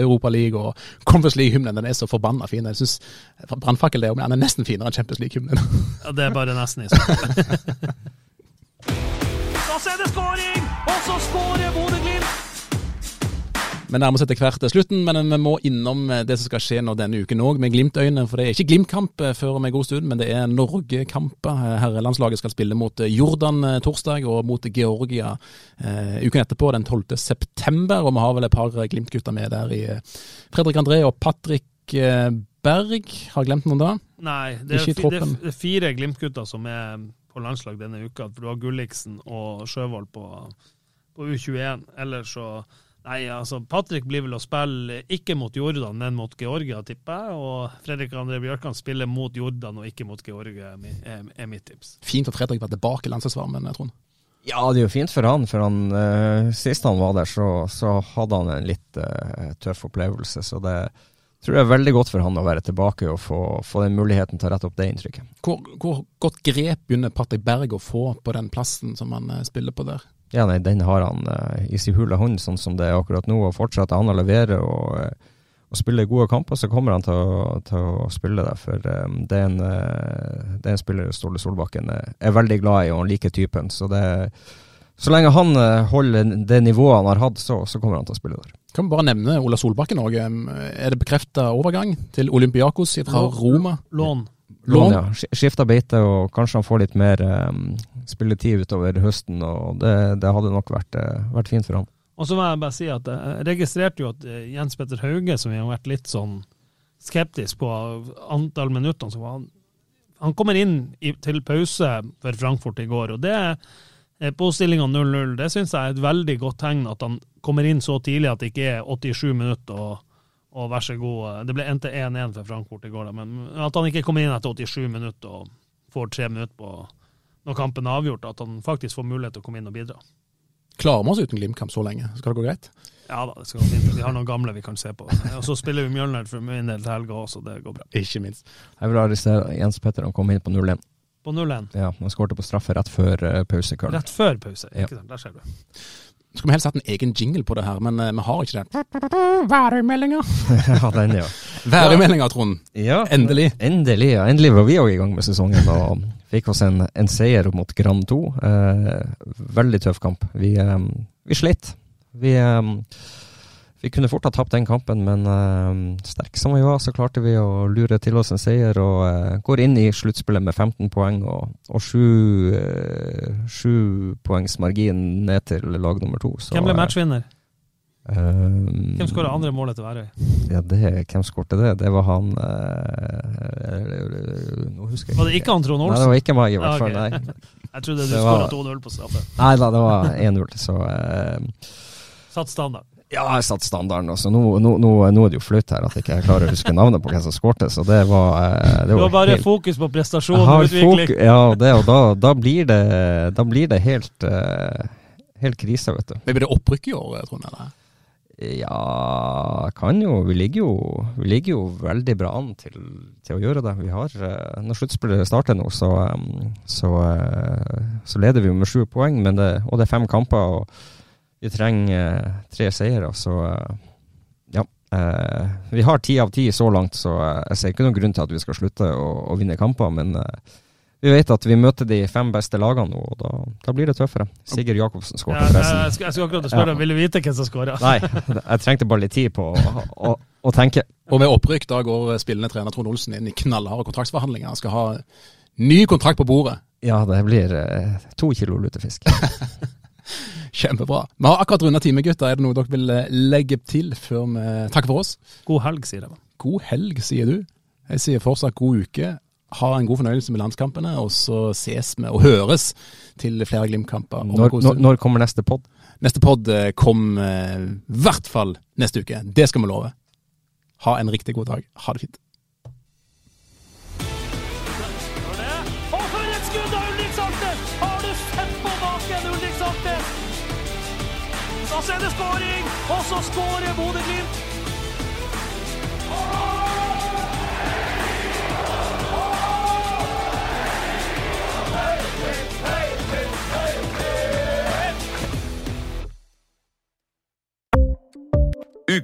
Europa League og Conference League-hymnen. Den er så forbanna fin. Jeg syns Brannfakkel er, er nesten finere enn Champions League-hymnen. ja, det er bare nesten i. Da er det skåring, og så skårer Bodø-Glimt! Vi nærmer oss etter hvert slutten, men vi må innom det som skal skje nå denne uken òg, med Glimt-øyne. For det er ikke Glimt-kamp eh, før om en god stund, men det er Norge-kamper. Herrelandslaget skal spille mot eh, Jordan eh, torsdag og mot Georgia eh, uken etterpå, den 12. september. Og vi har vel et par Glimt-gutter med der i Fredrik André og Patrick Berg. Har jeg glemt noen da? Nei, det er, det er fire Glimt-gutter som er på landslag denne uka. For du har Gulliksen og Sjøvold på, på U21. Ellers så Nei, altså Patrick blir vel å spille ikke mot Jordan, men mot Georgia, tipper jeg. Og Fredrik André Bjørkan spiller mot Jordan og ikke mot Georgia, er, er mitt tips. Fint at Fredrik var tilbake i landslagsvarmen, Trond. Ja, det er jo fint for han. For han, uh, sist han var der, så, så hadde han en litt uh, tøff opplevelse. Så det tror jeg er veldig godt for han å være tilbake og få, få den muligheten til å rette opp det inntrykket. Hvor, hvor godt grep begynner Patrick Berg å få på den plassen som han uh, spiller på der? Ja, nei, den har han uh, i sin hule hånd, sånn som det er akkurat nå. og Fortsetter han å levere og, uh, og spille gode kamper, så kommer han til å, til å spille der. For um, det, er en, uh, det er en spiller Ståle Solbakken er veldig glad i, og han liker typen. Så, det, så lenge han holder det nivået han har hatt, så, så kommer han til å spille der. Kan vi bare nevne Ola Solbakken òg. Er det bekrefta overgang til Olympiakos fra Roma? Lån. Lån, ja. Skifta beite, og kanskje han får litt mer um, spilletid utover høsten. og Det, det hadde nok vært, uh, vært, fint for han. Og så må jeg bare si at Jeg registrerte jo at uh, Jens Petter Hauge, som vi har vært litt sånn skeptisk på antall minutter så han, han kommer inn i, til pause for Frankfurt i går. og det på stillinga 0-0. Det syns jeg er et veldig godt tegn at han kommer inn så tidlig at det ikke er 87 minutter. og og vær så god. Det ble endte 1-1 for Frankfurt i går, men at han ikke kommer inn etter 87 minutter og får tre minutter på når kampen er avgjort, at han faktisk får mulighet til å komme inn og bidra. Klarer vi oss uten Glimt-kamp så lenge? Skal det gå greit? Ja da, det skal gå fint. Vi har noen gamle vi kan se på. Og så spiller vi Mjølner for min del til helga også, det går bra. Ikke minst. Jeg vil arrestere Jens Petter, han kom inn på 0-1. På 0-1? Ja, han skårte på straffe rett før pause. pause. Rett før pause, ikke sant. Der ser du. Skulle vi helst hatt en egen jingle på det her, men uh, vi har ikke det. Værmeldinga! ja, den, ja. Værmeldinga, Trond. Ja, endelig. Endelig, ja. Endelig var vi òg i gang med sesongen og fikk oss en, en seier mot Grand 2. Eh, veldig tøff kamp. Vi, eh, vi slet. Vi, eh, vi kunne fort ha tapt den kampen, men eh, sterke som vi var, så klarte vi å lure til oss en seier og uh, går inn i sluttspillet med 15 poeng og, og sju, uh, sju poengs margin ned til lag nummer to. Så, Hvem ble matchvinner? Hvem skåra andre målet til Værøy? Ja, det, hvem skårte det? Det var han Nå husker jeg Var det ikke han Trond Olsen? Nei, det var ikke meg, i hvert fall. Okay. Nei. jeg trodde du skåra 2-0 på straffe. Nei da, det var 1-0, så Satt standard. Ja, jeg satt standarden. Også. Nå, nå, nå, nå, er det jo flaut her at jeg ikke klarer å huske navnet på hvem som skårte, så det var, eh, det var Du har bare helt... fokus på prestasjon og utvikling. ja, det, og da, da, blir det, da blir det helt, uh, helt krise, vet du. Men Blir det opprykk i år, Trond? eller? Ja, kan jo. Vi ligger jo, vi ligger jo veldig bra an til, til, å gjøre det. Vi har, eh, Når sluttspillet starter nå, så, så, så, leder vi med sju poeng, det, og det er fem kamper. og vi trenger tre seire, så ja. Vi har ti av ti så langt, så jeg ser ikke noen grunn til at vi skal slutte å, å vinne kamper. Men vi vet at vi møter de fem beste lagene nå, og da, da blir det tøffere. Sigurd Jacobsen skåret ja, forresten. Jeg skulle, akkurat spørre, ja. vil du vite hvem som skåra? Nei, jeg trengte bare litt tid på å, å, å tenke. Og med opprykk da går spillende trener Trond Olsen inn i knallharde kontraktsforhandlinger. Han skal ha ny kontrakt på bordet. Ja, det blir to kilo lutefisk. Kjempebra. Vi har akkurat runda time, gutter. Er det noe dere vil eh, legge til før vi takker for oss? God helg, sier de. God helg, sier du. Jeg sier fortsatt god uke. Ha en god fornøyelse med landskampene, og så ses vi og høres til flere Glimt-kamper. Når, når, når, kommer neste pod? Neste pod eh, kommer i hvert fall neste uke. Det skal vi love. Ha en riktig god dag. Ha det fint. Og så er det skåring! Og så skårer Bodø-Glimt!